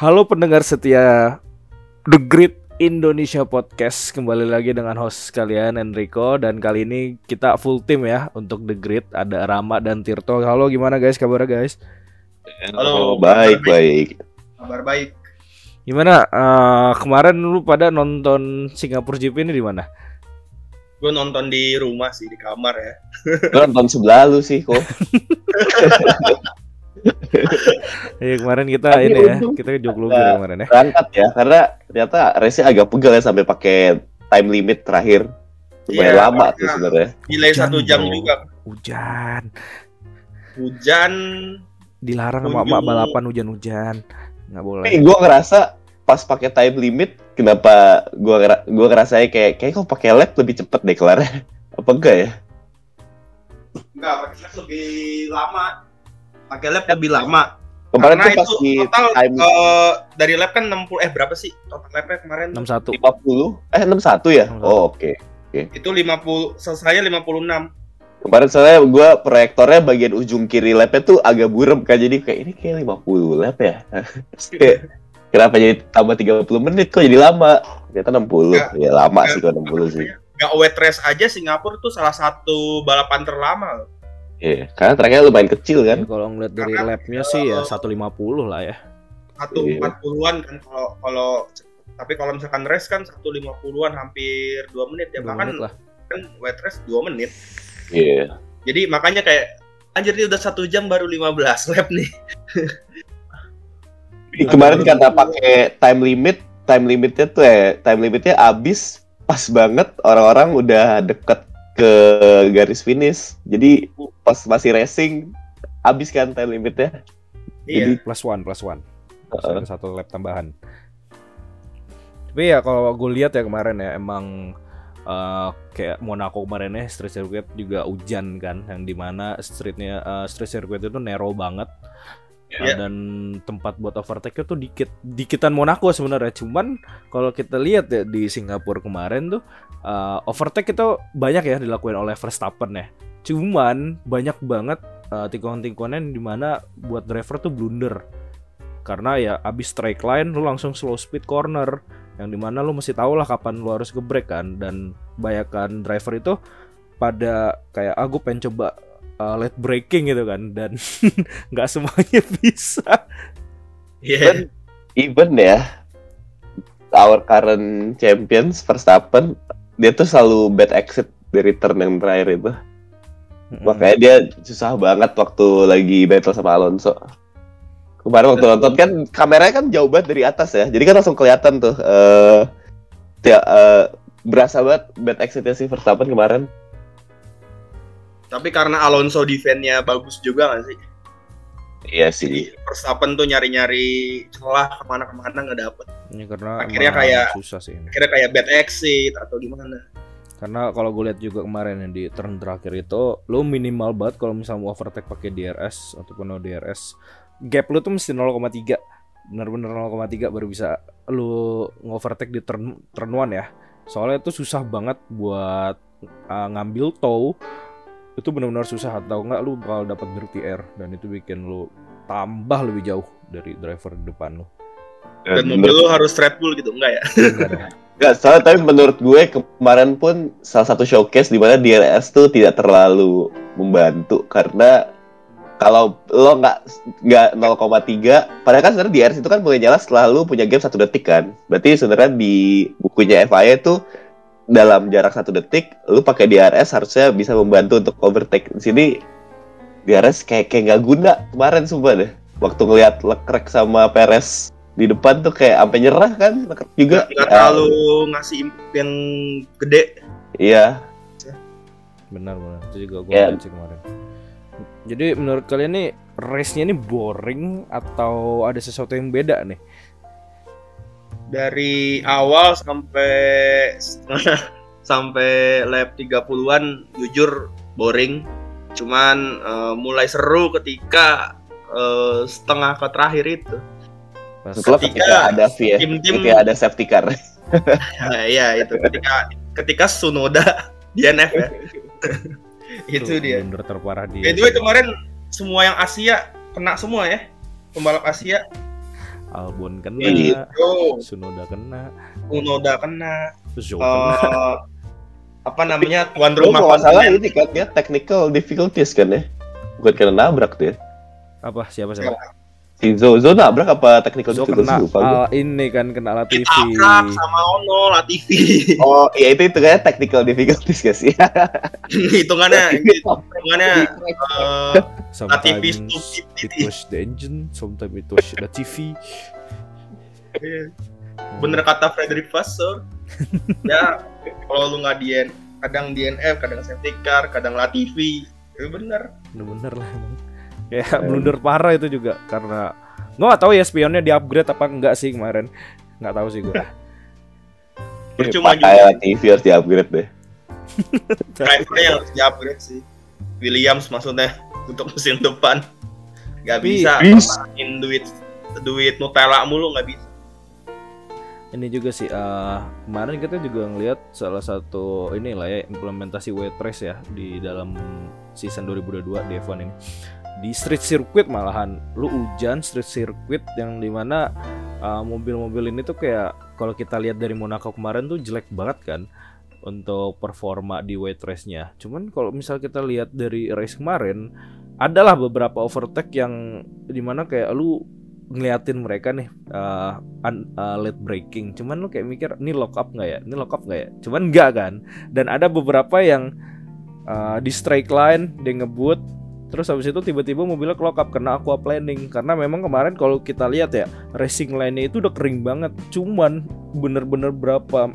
Halo pendengar setia The Great Indonesia Podcast Kembali lagi dengan host kalian Enrico Dan kali ini kita full tim ya untuk The Great Ada Rama dan Tirto Halo gimana guys kabarnya guys? Halo, baik, baik. Kabar baik. Gimana eh, kemarin lu pada nonton Singapura GP ini di mana? Gue nonton di rumah sih di kamar ya. Gue nonton sebelah lu sih kok. Ya kemarin kita Tapi ini ya kita ke Joglo kemarin ya. Berangkat ya, karena ternyata race agak pegal ya sampai pakai time limit terakhir. Lumayan Iya, lama tuh sebenarnya. Delay Hujan, satu jam bro. juga. Hujan. Hujan. Dilarang sama emak balapan hujan-hujan. Nggak boleh. Tapi gue ngerasa pas pakai time limit, kenapa gue gua ngerasa kayak kayak kok pakai lap lebih cepet deh kelar Apa enggak ya? Enggak, pakai lap lebih lama. Pakai lap lebih lama. Kemarin Karena tuh pas itu di total time eh, dari lap kan 60 eh berapa sih total lapnya kemarin? 61. 50, eh 61 ya? 61. Oh oke. Itu 50 selesainya 56. Kemarin soalnya gue proyektornya bagian ujung kiri lapnya tuh agak burem kan jadi kayak ini kayak 50 lap ya. Kenapa jadi tambah 30 menit kok jadi lama? Ternyata 60. Enggak. Ya lama sih kalau 60 sih. Gak wet race aja Singapura tuh salah satu balapan terlama. loh. Iya, karena tracknya lumayan kecil Ya, kan. kalau ngeliat dari Karena lapnya sih ya kalau- 150 lah ya. Satu Iya. 40-an kan kalau kalau tapi kalau misalkan race kan 150-an hampir 2 menit ya Dua bahkan menit lah. kan wet race 2 menit. Iya. Jadi makanya kayak anjir ini udah satu jam baru 15 lap nih. Ini Kemarin karena pakai time limit, time limitnya tuh ya, time limitnya abis pas banget orang-orang udah deket ke garis finish. Jadi pas masih racing abis kan time limitnya. Iya. Plus one, plus one. Heeh. ada satu lap tambahan. Tapi ya kalau gue lihat ya kemarin ya emang eh, kayak Monaco kemarin ya street circuit juga hujan kan yang di mana streetnya eh, street circuit itu narrow banget Iya. dan tempat buat overtake itu dikit dikitan Monaco sebenarnya cuman kalau kita lihat ya di Singapura kemarin tuh eh, overtake itu banyak ya dilakuin oleh Verstappen ya. Cuman banyak banget eh, tikungan-tikungan di mana buat driver tuh blunder. Karena ya abis straight line lu langsung slow speed corner yang di mana lu mesti tahu lah kapan lu harus gebrek kan. Dan banyakan driver itu pada kayak ah gue pengen coba uh, late braking gitu kan. Dan nggak semuanya bisa. Iya. Even ya, our current champions Verstappen dia tuh selalu bad exit dari turn yang terakhir itu. Makanya dia susah banget waktu lagi battle sama Alonso. Kemarin waktu nonton kan kameranya kan jauh banget dari atas ya. Jadi kan langsung kelihatan tuh eh ya, eh, berasa banget bad exitnya si Verstappen kemarin. Tapi karena Alonso defense-nya bagus juga gak sih? Iya sih. Verstappen tuh nyari-nyari celah ke mana-kemana nggak dapet. Ya, karena Akhirnya kayak- susah sih ini. Akhirnya kayak bad exit atau gimana. Karena kalau gue lihat juga kemarin yang di turn terakhir itu lu minimal banget kalau misalnya mau overtake pakai DRS ataupun no DRS gap lu tuh mesti 0,3 bener-bener 0,3 baru bisa lu ngovertake di turn turn one ya soalnya itu susah banget buat uh, ngambil tow itu benar-benar susah. Atau enggak lu bakal dapat dirty air? Dan itu bikin lu tambah lebih jauh dari driver di depan lu. Dan mobil lu harus Red Bull gitu? Enggak ya? Enggak dong. Enggak, soalnya tapi menurut gue kemarin pun salah satu showcase di mana DRS tuh tidak terlalu membantu. Karena kalau lo nggak nggak 0,3 padahal kan sebenarnya DRS itu kan boleh nyala setelah lo punya game satu detik kan. Berarti sebenarnya di bukunya FIA tuh dalam jarak satu detik lo pakai DRS harusnya bisa membantu untuk overtake. Di sini DRS kayak kayak nggak guna kemarin sumpah deh. Waktu ngelihat Leclerc sama Perez di depan tuh kayak sampai nyerah kan Leclerc juga. Nggak Ya, terlalu ngasih yang gede. iya. Benar benar. Itu juga gue Ya. lihat sih kemarin. Jadi menurut kalian nih race-nya ini boring atau ada sesuatu yang beda nih Dari awal sampai sampai lap 30-an jujur boring. Cuman eh, mulai seru ketika eh, setengah ke terakhir itu. Ketika ketika ada VIA tim-tim- ketika ada safety car Nah, iya itu ketika ketika Sunoda DNF ya. itu dia. terparah dia By the way kemarin semua yang Asia kena semua ya. Pembalap Asia Albon kena, Iya, gitu. Sunoda kena, Unoda kena. Zhou kena. Eh, apa namanya tuan rumah mau salah kontinent. ini kan ya technical difficulties kan ya. Bukan karena nabrak tuh ya. Apa siapa siapa? Si Zo, Zo nabrak apa technical difficulties kena lupa ah, ini kan kena Latifi. Ditabrak sama Ono Latifi. Oh, iya itu itu kayak technical difficulties gak sih? hitungannya hitungannya eh, Latifi stupid it was the engine, sometimes it was the TV. bener kata Frederick Vasseur ya kalau lu nggak DN kadang DNF kadang safety car kadang Latifi itu bener Bener-bener lah emang. Ya blunder parah itu juga karena gue gak tahu ya spionnya di upgrade apa enggak sih kemarin. Nggak tahu sih gue. Percuma Pakai TV harus di upgrade deh. drivernya yang harus di upgrade sih Williams maksudnya untuk musim depan nggak bisa Bis. in duit duit Nutella mulu nggak bisa Ini juga sih eh, kemarin kita juga ngelihat salah satu inilah ya implementasi weight race ya di dalam season 2022 di F1 ini. Di street circuit malahan. Lu hujan street circuit yang di mana eh, mobil-mobil ini tuh kayak kalau kita lihat dari Monaco kemarin tuh jelek banget kan untuk performa di weight race-nya. Cuman kalau misal kita lihat dari race kemarin adalah beberapa overtake yang di mana kayak lu ngeliatin mereka nih uh, un- uh, late braking cuman lu kayak mikir ini lock up nggak ya? Ini lock up nggak ya? Cuman enggak kan? Dan ada beberapa yang uh, di straight line dia ngebut terus habis itu tiba-tiba mobilnya lock up karena aqua planning. Karena memang kemarin kalau kita lihat ya racing line-nya itu udah kering banget. Cuman bener-bener berapa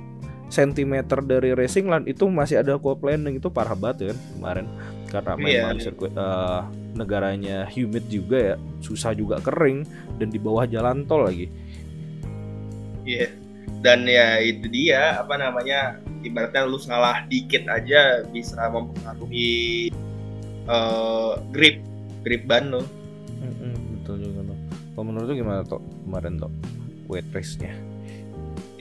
sentimeter dari racing line itu masih ada aqua planning. Itu parah banget ya kan kemarin. Karena Iya. memang sirkuit uh, negaranya humid juga ya susah juga kering dan di bawah jalan tol lagi. Iya. Dan ya itu dia apa namanya ibaratnya lu salah dikit aja bisa mempengaruhi eh, grip grip ban lo. Mm-mm, betul juga tuh. Kalau menurut lu gimana tuh kemarin tuh weight race-nya?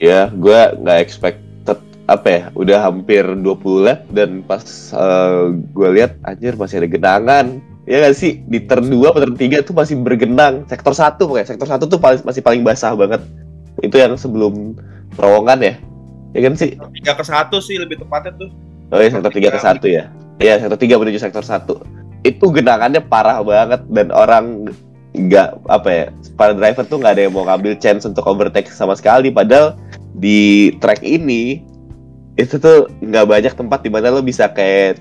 Ya, gue nggak expected apa ya, udah hampir 20 lap dan pas gue lihat anjir masih ada genangan. Ya gak sih di turn 2 atau turn 3 tuh masih bergenang. Sektor 1 pokoknya. Sektor 1 tuh paling, masih paling basah banget. Itu yang sebelum terowongan ya. Ya kan sih? Tiga ke satu sih lebih tepatnya tuh. Oh ya sektor 3 ke 1 ya. Iya, sektor 3 menuju sektor 1. Itu genangannya parah banget dan orang nggak apa ya para driver tuh nggak ada yang mau ngambil chance untuk overtake sama sekali padahal di track ini itu tuh nggak banyak tempat di mana lo bisa kayak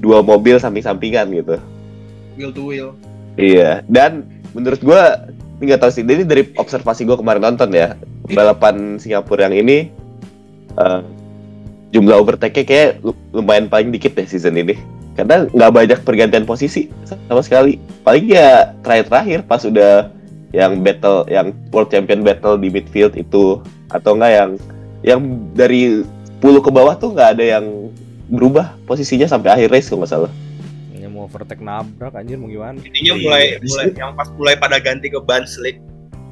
dua mobil samping-sampingan gitu Wheel to wheel. iya dan menurut gua ini nggak tahu sih ini dari observasi gua kemarin nonton ya balapan Singapura yang ini eh, jumlah overtake-nya kayak lu- lumayan paling dikit deh season ini. Karena nggak banyak pergantian posisi sama sekali. Paling ya terakhir-terakhir pas udah yang battle yang world champion battle di midfield itu. Atau enggak yang yang dari 10 ke bawah tuh nggak ada yang berubah posisinya sampai akhir race kalau nggak salah. Ini mau overtake nabrak anjir mau gimana? Intinya mulai mulai yang pas mulai pada ganti ke ban slick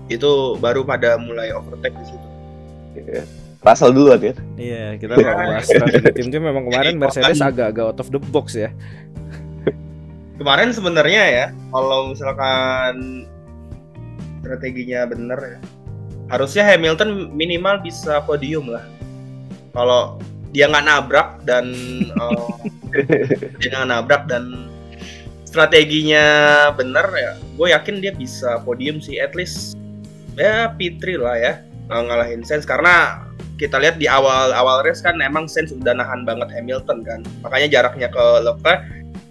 itu baru pada mulai overtake di situ. Russell duluan ya Iya, kita mau bahas strategi tim tim. Memang kemarin Jadi, Mercedes bahkan- agak-agak out of the box ya. Kemarin sebenarnya ya kalau misalkan strateginya bener ya harusnya Hamilton minimal bisa podium lah. Kalau dia nggak nabrak dan eh, dia nggak nabrak dan strateginya bener ya, gue yakin dia bisa podium sih at least. Ya P3 lah ya ngalahin Sainz. Karena kita lihat di awal awal race kan emang Sainz udah nahan banget Hamilton kan. Makanya jaraknya ke Leclerc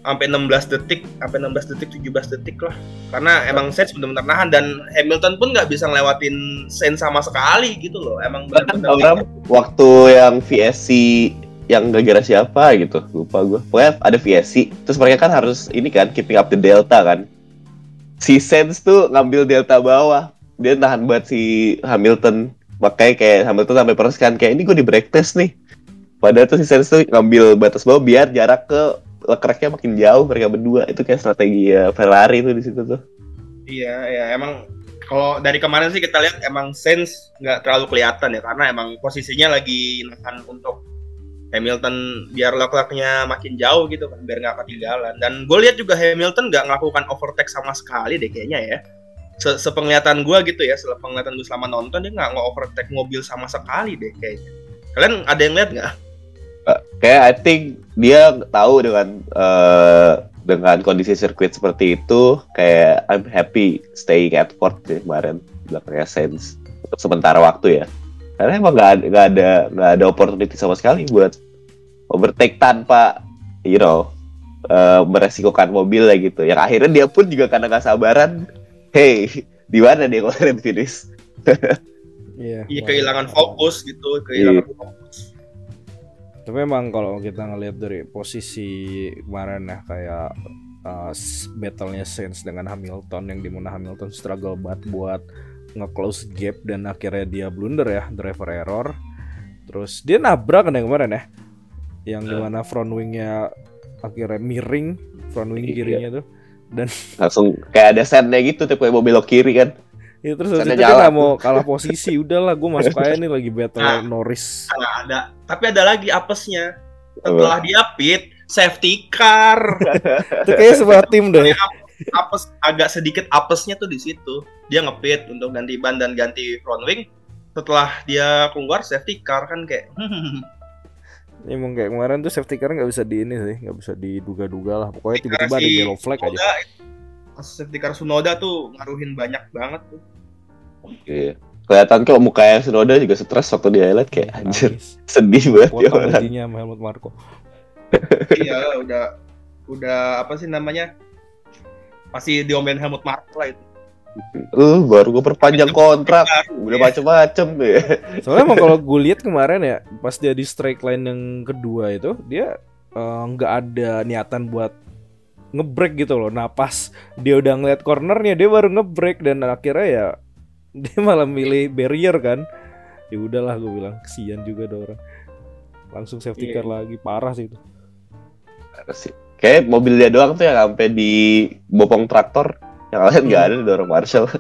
sampai 16 detik sampai 16 detik 17 detik lah. Karena emang Sainz benar-benar nahan dan Hamilton pun nggak bisa ngelewatin Sainz sama sekali gitu loh. Emang benar-benar waktu yang VSC yang gara-gara siapa gitu lupa gue pokoknya ada VSC terus mereka kan harus ini kan keeping up the delta kan. Si Sainz tuh ngambil delta bawah dia nahan buat si Hamilton makanya kayak Hamilton sampai peres kan kayak ini gue di break test nih. Padahal tuh si Sainz tuh ngambil batas bawah biar jarak ke Leclerc-nya makin jauh mereka berdua. Itu kayak strategi ya, Ferrari tuh di situ tuh. Iya ya emang kalau dari kemarin sih kita lihat emang Sainz nggak terlalu kelihatan ya karena emang posisinya lagi nahan untuk Hamilton biar Leclerc-nya makin jauh gitu kan biar nggak ketinggalan. Dan gue lihat juga Hamilton nggak melakukan overtake sama sekali deh kayaknya ya se sepenglihatan gua gitu ya, sepenglihatan gua selama nonton dia nggak nge-overtake mobil sama sekali deh kayaknya. Kalian ada yang lihat nggak? kayak I think dia tahu dengan eh, dengan kondisi sirkuit seperti itu kayak I'm happy staying at Ford deh kemarin belakangnya Sainz untuk sementara waktu ya karena emang nggak ada nggak ada nggak ada opportunity sama sekali buat overtake tanpa you know eh, meresikokan mobil lah gitu yang akhirnya dia pun juga karena nggak sabaran hey di mana dia kemarin finish Iya. Iya kehilangan fokus gitu, kehilangan Iya. fokus. Tapi memang kalau kita ngelihat dari posisi kemarin ya kayak uh, battle-nya Sainz dengan Hamilton yang di mana Hamilton struggle banget buat nge-close gap dan akhirnya dia blunder ya driver error. Terus dia nabrak kan yang kemarin ya, yang Ya. di mana front wingnya akhirnya miring, front wing Iya. kirinya tuh. Langsung kayak ada sandnya gitu tuh kayak mau belok kiri kan Ya terus Sana itu dia mau kalah posisi, udahlah gue masuk aja nih lagi battle Nah. Norris. Nah, ada, tapi ada lagi apesnya. Setelah dia pit, safety car. Itu kayaknya sebuah tim deh. apes agak sedikit apesnya tuh di situ. Dia ngepit untuk ganti ban dan ganti front wing. Setelah dia keluar safety car kan kayak Emang kayak kemarin tuh safety car nggak bisa di ini sih, nggak bisa diduga-duga lah. Pokoknya tiba-tiba ada si yellow flag aja. Sunoda, kasus safety car Sunoda tuh ngaruhin banyak banget tuh. Iya. Kelihatan kok mukanya Sunoda juga stres waktu di highlight kayak anjir Nangis. sedih banget dia Potong orang. sama Helmut Marko. iya, udah udah apa sih namanya? Pasti diomelin Helmut Marko lah itu. Uh, baru gue perpanjang kontrak, udah macem-macem ya. Soalnya emang kalau gue lihat kemarin ya, pas dia di strike line yang kedua itu, dia eh, nggak ada niatan buat ngebrek gitu loh. Nah pas dia udah ngeliat cornernya, dia baru ngebrek dan akhirnya ya dia malah milih barrier kan. Ya udahlah gue bilang kesian juga ada orang. Langsung safety Iya. car lagi parah sih itu. Sih. Kayak mobil dia doang tuh yang sampai di bopong traktor, yang lain nggak ada dorong Marshall.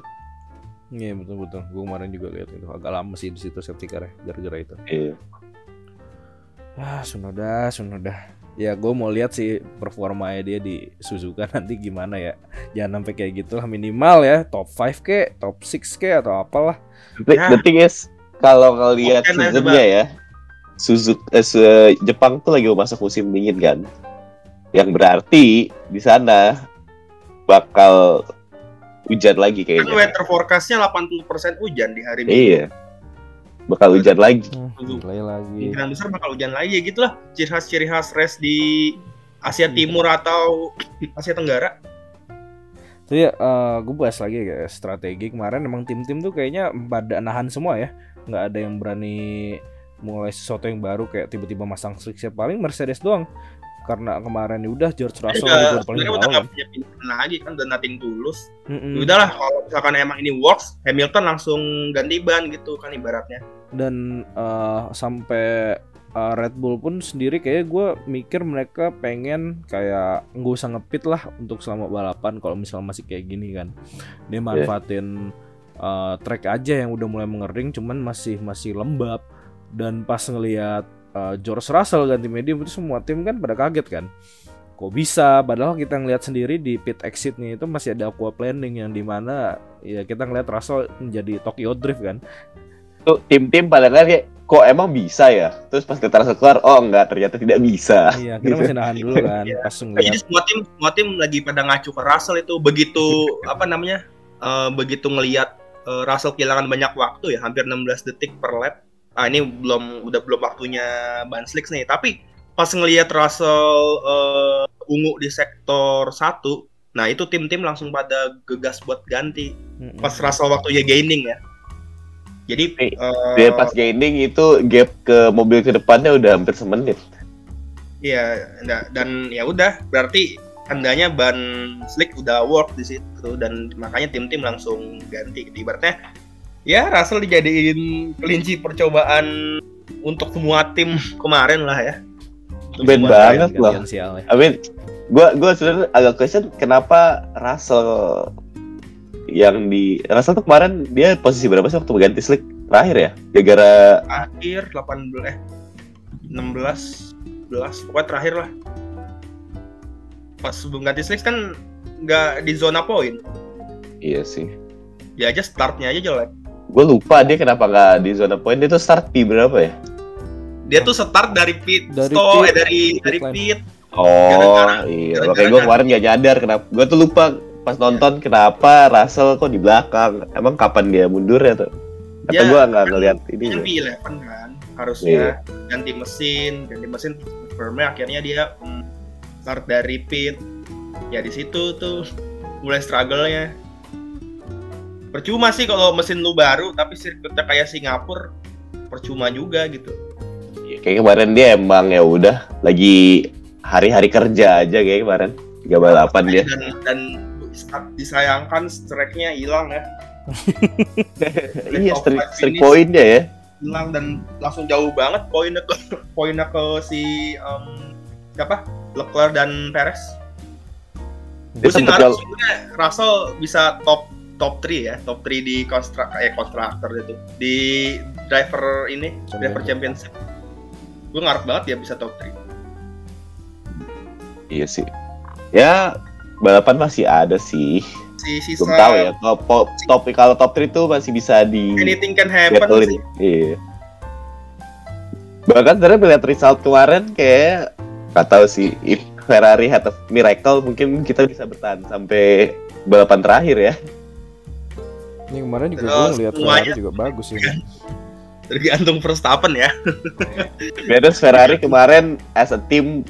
Iya betul betul. Gue kemarin juga lihat itu agak lama sih di situ safety car gara-gara itu. Iya. Ah, Sunoda, Sunoda. Ya gue mau lihat sih performanya dia di Suzuka nanti gimana ya. Jangan sampai kayak gitu lah minimal ya top 5 ke, top 6 ke atau apalah. The, Ya. the thing is, kalau ngelihat nah, seasonnya ya, Suzuki eh, se- Jepang tuh lagi masuk musim dingin kan, yang berarti di sana bakal hujan lagi Kan kayaknya. weather forecastnya 80% hujan di hari Minggu. Iya, bakal hujan lagi. Hmm, Suzuka. delay lagi. Kemungkinan besar bakal hujan lagi ya gitulah. Ciri khas ciri khas race di Asia Iya. Timur atau Asia Tenggara. Jadi gue bahas lagi ya strategi kemarin emang tim-tim tuh kayaknya pada nahan semua ya. nggak ada yang berani mulai sesuatu yang baru kayak tiba-tiba masang strix paling Mercedes doang. Karena kemarin ya udah George Russell juga paling udah bawah nggak kan. punya pilihan lagi kan udah nothing tulus. Mm-mm. Ya Udahlah kalau misalkan emang ini works, Hamilton langsung ganti ban gitu kan ibaratnya. dan eh, sampai eh, Red Bull pun sendiri kayak gue mikir mereka pengen kayak nggak usah ngepit lah untuk selama balapan kalau misalnya masih kayak gini kan dia manfaatin eh, track aja yang udah mulai mengering cuman masih masih lembab dan pas ngelihat eh, George Russell ganti medium itu semua tim kan pada kaget kan kok bisa padahal kita ngelihat sendiri di pit exitnya itu masih ada aqua planning yang di mana ya kita ngelihat Russell menjadi Tokyo Drift kan Tuh tim-tim pada kan kayak kok emang bisa ya? Terus pas kita rasa keluar, oh enggak ternyata tidak bisa. Iya, kita masih nahan dulu kan Iya. pas ngeliat. jadi semua tim semua tim lagi pada ngacu ke Russell itu begitu apa namanya? eh, begitu ngelihat eh, Russell kehilangan banyak waktu ya, hampir 16 detik per lap. Ah ini belum udah belum waktunya ban slicks nih, tapi pas ngelihat Russell eh, ungu di sektor 1, nah itu tim-tim langsung pada gegas buat ganti pas Russell waktunya gaining ya. Jadi eh, Dia pas gaining itu gap ke mobil ke depannya udah hampir semenit. Iya, dan ya udah berarti tandanya ban slick udah work di situ dan makanya tim-tim langsung ganti. Ibaratnya ya Russell dijadiin kelinci percobaan untuk semua tim kemarin lah ya. Ben banget loh. Sial ya. I mean, gua gua sebenarnya agak question kenapa Russell yang di Russell tuh kemarin dia posisi berapa sih waktu ganti slick terakhir ya? Gara-gara Akhir 18 eh 16 11 pokoknya terakhir lah. Pas sebelum ganti slick kan nggak di zona poin. iya sih. dia aja startnya aja jelek Gue lupa dia kenapa nggak di zona poin. Dia tuh start P berapa ya? dia tuh start dari pit Dari stop pit, eh dari pit dari pit Oh, Gara-gara- iya. gara-gara Makanya gue kemarin nggak nyadar kenapa. Gue tuh lupa pas nonton kenapa Russell kok di belakang. Emang kapan dia mundur ya tuh? Kata Ya, gue nggak ngeliat ini. kan ya. P11 kan harusnya ganti mesin ganti mesin firmnya akhirnya dia mm, start dari pit ya di situ tuh mulai struggle-nya percuma sih kalau mesin lu baru tapi sirkuitnya kayak Singapura percuma juga gitu Ya, Kayak kemarin dia emang ya udah lagi hari-hari kerja aja kayak kemarin. Tiga balapan dia. dan dan disayangkan strike-nya hilang ya iya, streak, finish. poinnya ya. hilang dan langsung jauh banget poinnya ke poinnya ke si em, siapa Leclerc dan Perez Gue sih ngarep sebenarnya Russell bisa top top 3 ya, top 3 di konstrak eh konstruktor itu. Di driver ini, driver championship. Gue ngarep banget ya bisa top 3. Iya sih. Ya balapan masih ada sih. Si sisa Belum tahu ya. Top top, top kalau top 3 tuh masih bisa di anything can happen battlein. sih. Iya. Bahkan sebenarnya melihat result kemarin kayak nggak tahu sih. If Ferrari had a miracle mungkin kita bisa bertahan sampai balapan terakhir ya. Ini kemarin juga gue ngeliat Ferrari juga bagus sih. Tergantung Verstappen ya. Beres Ferrari kemarin as a team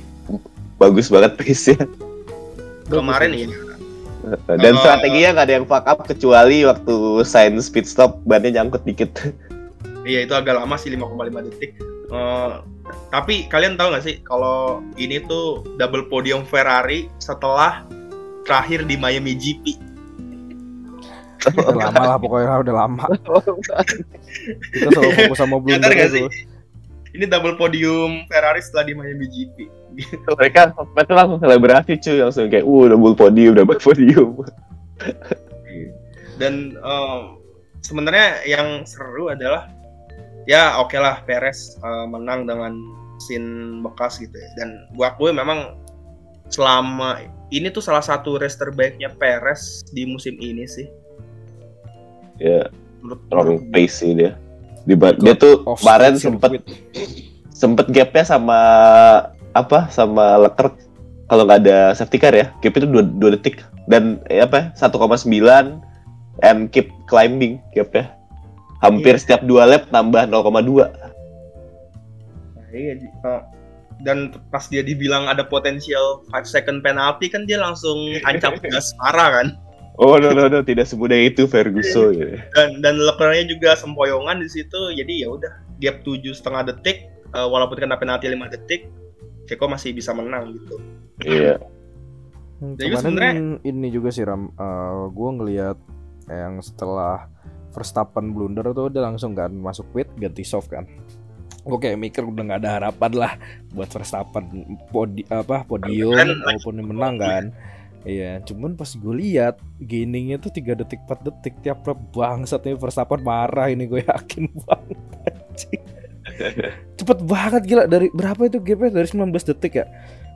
bagus banget pace-nya. Kemarin iya. Dan Oh. strateginya nggak ada yang fuck up kecuali waktu sign speed stop bannya nyangkut dikit. Iya itu agak lama sih 5,5 detik. Eh, tapi kalian tahu nggak sih kalau ini tuh double podium Ferrari setelah terakhir di Miami GP. Udah lama lah pokoknya udah lama. Kita selalu fokus sama blunder itu. sih? Ini double podium Ferrari setelah di Miami GP. mereka mereka langsung selebrasi cuy langsung kayak uh double podium double podium. Dan eh, sebenarnya yang seru adalah ya oke lah Perez eh, menang dengan mesin bekas gitu ya. Dan gua akui memang selama ini tuh salah satu race terbaiknya Perez di musim ini sih. Ya Menurut pace sih dia. Di dia tuh kemarin sempet sempet gapnya sama apa sama Leclerc kalau nggak ada safety car ya gap itu 2, detik dan eh, apa 1,9 and keep climbing gapnya hampir Iya. setiap dua lap nambah 0,2 Nah, iya. Oh, dan pas dia dibilang ada potensial 5 second penalty kan dia langsung ancam gas parah kan. Oh no no no tidak semudah itu Ferguson gitu. Dan dan Leclerc-nya juga sempoyongan di situ. Jadi ya udah gap tujuh setengah detik eh, walaupun kena penalti 5 detik Ceko masih bisa menang gitu. iya Hmm, Jadi Kemarin ini juga sih Ram, gue ngelihat yang setelah Verstappen blunder tuh dia langsung kan masuk pit ganti soft kan. Gue kayak mikir udah nggak ada harapan lah buat Verstappen podi apa podium walaupun dia menang kan. Iya, cuman pas gue lihat gainingnya tuh 3 detik 4 detik tiap lap bangsat nih Verstappen marah ini gue yakin banget. Cepet banget gila. Dari berapa itu gapnya? Dari 19 detik ya?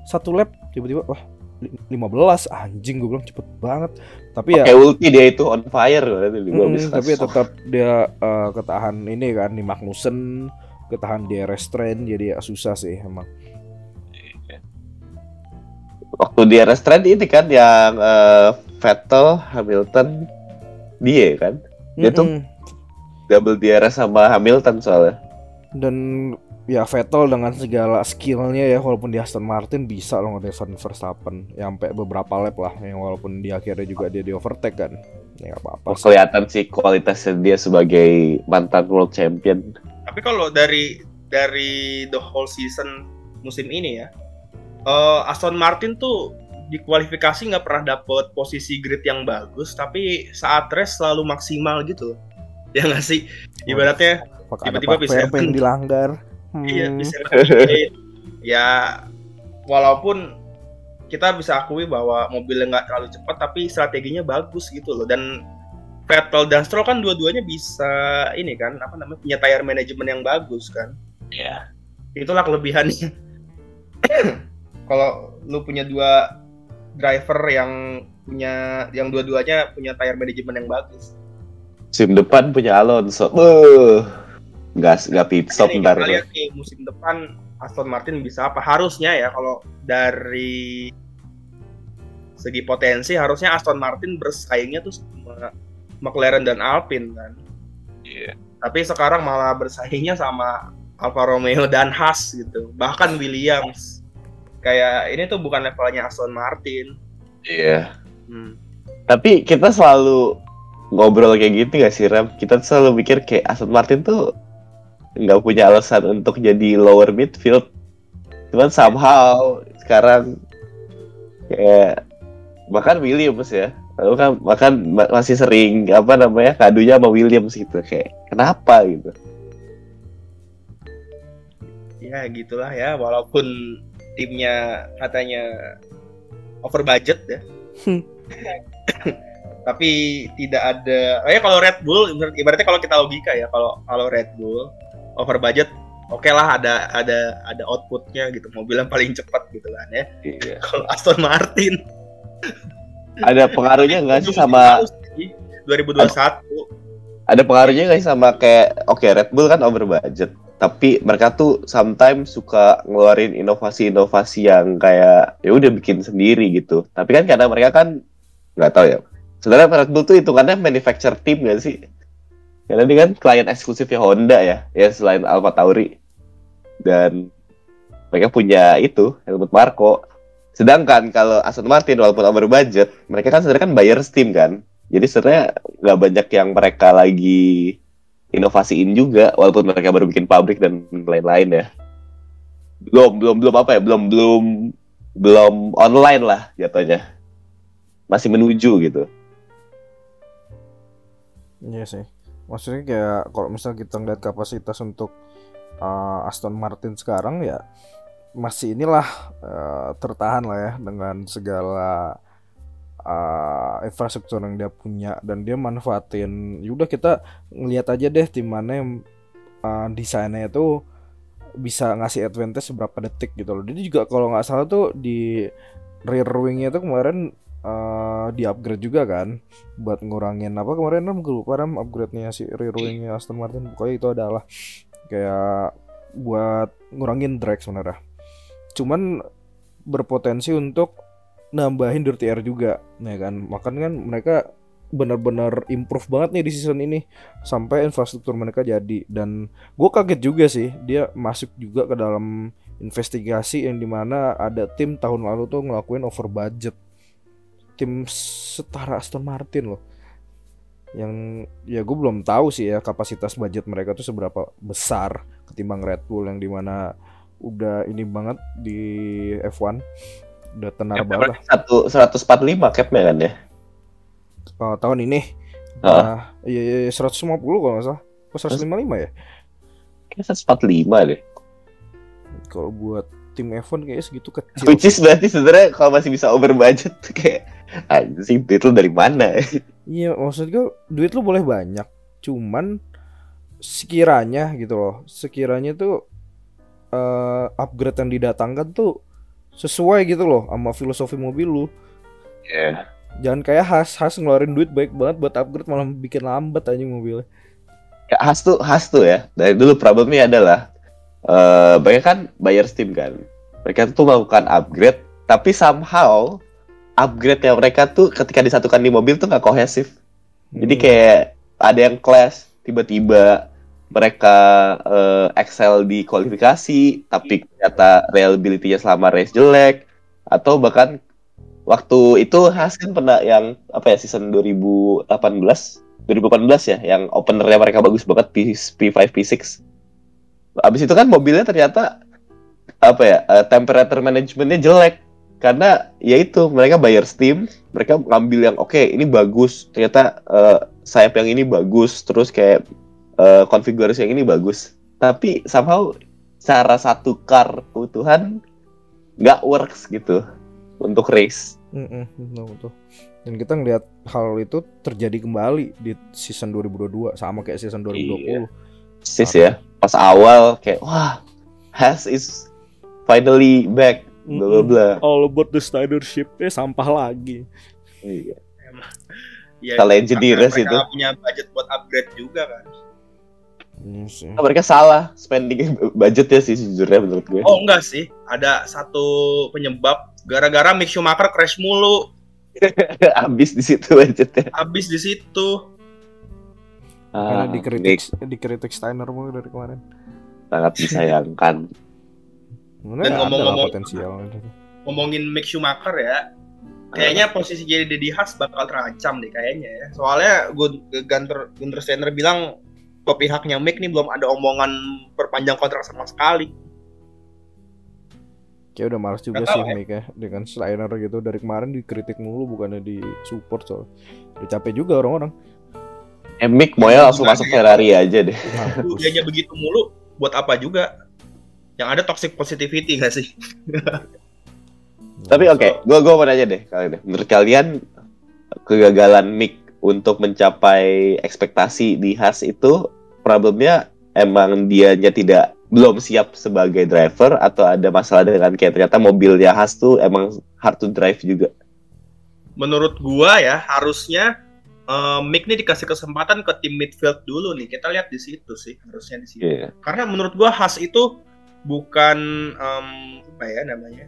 Satu lap tiba-tiba wah li- 15 anjing gue bilang cepet banget. Tapi ya kayak ulti dia itu on fire berarti mm, tapi ya tetap dia eh, ketahan ini kan di Magnussen ketahan di restrain jadi ya susah sih emang waktu dia restrain ini kan yang eh, Vettel Hamilton dia kan Dia tuh- Mm-mm. double DRS sama Hamilton soalnya dan ya Vettel dengan segala skillnya ya walaupun di Aston Martin bisa loh ngedefen Verstappen ya sampai beberapa lap lah yang walaupun di akhirnya juga dia di overtake kan ya nggak apa-apa Oh, sih. kelihatan sih kualitasnya dia sebagai mantan world champion. Tapi kalau dari dari the whole season musim ini ya, eh, Aston Martin tuh di kualifikasi nggak pernah dapet posisi grid yang bagus, tapi saat race selalu maksimal gitu. Ya nggak sih? Ibaratnya Apakah ada tiba-tiba bisa- yang dilanggar Hmm. Iya, bisa ya walaupun kita bisa akui bahwa mobilnya nggak terlalu cepat tapi strateginya bagus gitu loh dan Vettel dan Stroll kan dua-duanya bisa ini kan apa namanya punya tire manajemen yang bagus kan. Iya. Itulah kelebihannya. Kalau lu punya dua driver yang punya yang dua-duanya punya tire manajemen yang bagus. Musim depan punya Alonso. Beuh. Nggak nggak pit stop ntar. kita lihat nih musim depan Aston Martin bisa apa? Harusnya ya kalau dari segi potensi harusnya Aston Martin bersaingnya tuh sama McLaren dan Alpine kan. Iya. Tapi sekarang malah bersaingnya sama Alfa Romeo dan Haas gitu. Bahkan Williams. Kayak ini tuh bukan levelnya Aston Martin. Iya. Hmm. Tapi kita selalu ngobrol kayak gitu gak sih Ram? Kita selalu mikir kayak Aston Martin tuh nggak punya alasan untuk jadi lower midfield. Cuman somehow sekarang kayak bahkan Williams ya. Lalu kan bahkan ma- masih sering apa namanya kadunya sama Williams gitu kayak kenapa gitu. Ya gitulah ya walaupun timnya katanya over budget ya. Hmm. Tapi tidak ada. Oh ya kalau Red Bull ibarat- ibaratnya kalau kita logika ya kalau kalau Red Bull over budget oke lah ada ada ada outputnya gitu mobil yang paling cepat gitu kan ya. Iya. Kalau Aston Martin Ada pengaruhnya nggak sih sama 2021 ada pengaruhnya nggak sih sama kayak oke Red Bull kan over budget tapi mereka tuh sometimes suka ngeluarin inovasi-inovasi yang kayak ya udah bikin sendiri gitu. Tapi kan karena mereka kan nggak tahu ya. Sebenarnya Red Bull tuh hitungannya manufacture team gak sih? Karena ini kan klien eksklusifnya Honda ya ya selain Alfa Tauri. Dan mereka punya itu Helmut Marko. Sedangkan kalau Aston Martin walaupun over budget mereka kan sebenarnya kan buyers team kan. Jadi sebenarnya nggak banyak yang mereka lagi inovasiin juga walaupun mereka baru bikin pabrik dan lain-lain ya. Belum belum belum apa ya belum belum belum online lah jatuhnya. Masih menuju gitu. Iya sih. Maksudnya kayak kalau misal kita ngeliat kapasitas untuk uh, Aston Martin sekarang ya masih inilah uh, tertahan lah ya dengan segala uh, infrastruktur yang dia punya dan dia manfaatin. Yaudah kita ngeliat aja deh tim mana yang uh, desainnya itu bisa ngasih advantage seberapa detik gitu loh. Jadi juga kalau nggak salah tuh di rear wingnya itu kemarin uh, di upgrade juga kan buat ngurangin apa kemarin ram lupa ram upgrade-nya si rear wingnya Aston Martin pokoknya itu adalah kayak buat ngurangin drag sebenarnya cuman berpotensi untuk nambahin dirty air juga ya kan? Makanya kan mereka benar-benar improve banget nih di season ini. Sampai infrastruktur mereka jadi. Dan gue kaget juga sih dia masuk juga ke dalam investigasi yang di mana ada tim tahun lalu tuh ngelakuin over budget. Tim setara Aston Martin loh. Yang ya gue belum tahu sih ya kapasitas budget mereka tuh seberapa besar ketimbang Red Bull yang di mana udah ini banget di F1 udah tenar banget lah. satu 145 capnya kan ya? Oh, tahun ini. Ah. nah, iya, iya 150 kalau nggak salah. Kok 155 ya? Kayak 145 deh. Kalau buat tim F1 kayaknya segitu kecil. Which is berarti sebenarnya kalau masih bisa over budget kayak anjing duit lu dari mana? Iya, maksud gue duit lu boleh banyak, cuman sekiranya gitu loh, sekiranya tuh eh, upgrade yang didatangkan tuh sesuai gitu loh sama filosofi mobil lu. ya Jangan kayak Has, Has ngeluarin duit baik banget buat upgrade malah bikin lambat aja mobilnya. Ya, khas tuh khas tuh ya. Dari dulu problemnya adalah eh mereka kan buyer Steam kan. Mereka tuh melakukan upgrade, tapi somehow upgrade yang mereka tuh ketika disatukan di mobil tuh nggak kohesif. Jadi Hmm. kayak ada yang clash, tiba-tiba mereka eh, excel di kualifikasi, tapi ternyata reliability-nya selama race jelek, atau bahkan waktu itu Haas kan pernah yang apa ya season 2018 2018 ya yang openernya mereka bagus banget P, P5 P6 abis itu kan mobilnya ternyata apa ya eh, temperature managementnya jelek. Karena ya itu mereka bayar Steam mereka ngambil yang oke ini bagus. Ternyata eh, sayap yang ini bagus terus kayak eh, konfigurasi yang ini bagus tapi somehow cara satu car keutuhan nggak works gitu untuk race Mm-mm, betul, betul. Dan kita ngelihat hal itu terjadi kembali di season 2022 sama kayak season 2020. Sis ya pas awal kayak wah Has is finally back bla bla bla All about the Snyder ship eh sampah lagi. Iya. Ya, Kalau mereka itu. punya budget buat upgrade juga kan. Sih. Nah, mereka salah spending budgetnya sih sejujurnya menurut gue. Oh enggak sih, ada satu penyebab gara-gara Mick Schumacher crash mulu, Habis di situ budgetnya. habis di situ. Karena Ah, dikritik dikritik Steiner mulu dari kemarin. sangat disayangkan. Dan ngomong-ngomong- potensial gitu. Ngomongin Mick Schumacher ya, kayaknya posisi jadi Deddy Haas bakal terancam deh kayaknya ya. Soalnya Gun- Gunter Gunter Steiner bilang ke pihaknya Mick nih belum ada omongan perpanjang kontrak sama sekali. Kayak udah males juga sih ya. Mick ya dengan Steiner gitu dari kemarin dikritik mulu bukannya di support soal. Udah capek juga orang-orang. Eh, Mick Moya langsung masuk Ferrari aja deh. Dianya begitu mulu buat apa juga? Yang ada toxic positivity gak sih? Tapi oke, gua gua mau nanya deh kalian deh. Menurut kalian kegagalan Mick untuk mencapai ekspektasi di Haas itu problemnya emang dianya tidak belum siap sebagai driver atau ada masalah dengan kayak ternyata mobilnya Haas tuh emang hard to drive juga. Menurut gua ya harusnya eh, Mick nih dikasih kesempatan ke tim midfield dulu nih. Kita lihat di situ sih harusnya di situ. Iya. Karena menurut gua Haas itu bukan em, apa ya namanya?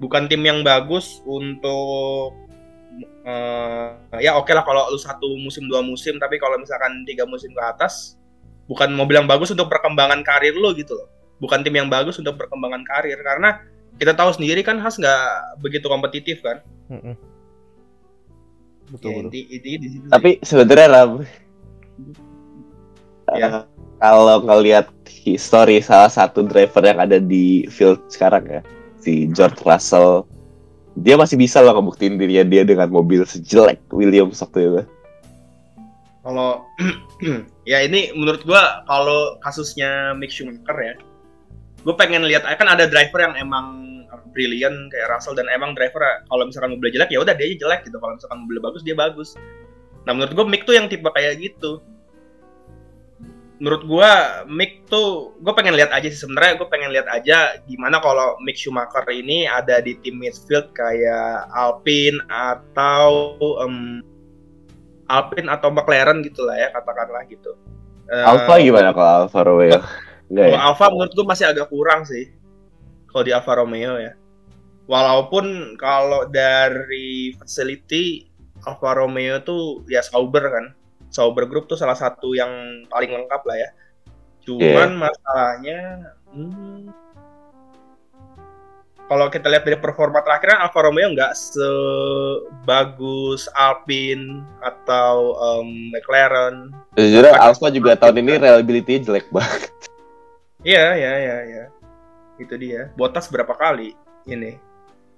Bukan tim yang bagus untuk eh, ya oke lah kalau lu satu musim dua musim tapi kalau misalkan tiga musim ke atas bukan mobil yang bagus untuk perkembangan karir lu gitu loh. Bukan tim yang bagus untuk perkembangan karir karena kita tahu sendiri kan Haas nggak begitu kompetitif kan. Betul Ya, betul. inti, intinya di situ. sih. Tapi sebenarnya Ram, Ya. eh, kalau ngelihat history salah satu driver yang ada di field sekarang ya, si George Russell, dia masih bisa loh ngebuktiin dirinya dia dengan mobil sejelek Williams waktu itu. kalau ya ini menurut gua kalau kasusnya Mick Schumacher ya gue pengen lihat kan ada driver yang emang brilliant kayak Russell dan emang driver kalau misalkan mobil jelek ya udah dia jelek gitu. Kalau misalkan mobil bagus dia bagus. Nah menurut gua Mick tuh yang tipe kayak gitu menurut gua Mick tuh gue pengen lihat aja sih sebenarnya gue pengen lihat aja gimana kalau Mick Schumacher ini ada di tim midfield kayak Alpine atau em, Alpine atau McLaren gitu lah ya katakanlah gitu. Eh, Alfa gimana kalau Alfa Romeo? Kalau ya? Alfa menurut gue masih agak kurang sih. Kalau di Alfa Romeo ya. Walaupun kalau dari facility Alfa Romeo tuh ya Sauber kan. Sauber Group tuh salah satu yang paling lengkap lah ya. Cuman masalahnya hmm, kalau kita lihat dari performa terakhir Alfa Romeo nggak sebagus Alpine atau em, McLaren. Sejujurnya Alfa juga tahun ini reliability jelek banget. Iya, iya, iya, iya. Itu dia. Botas berapa kali ini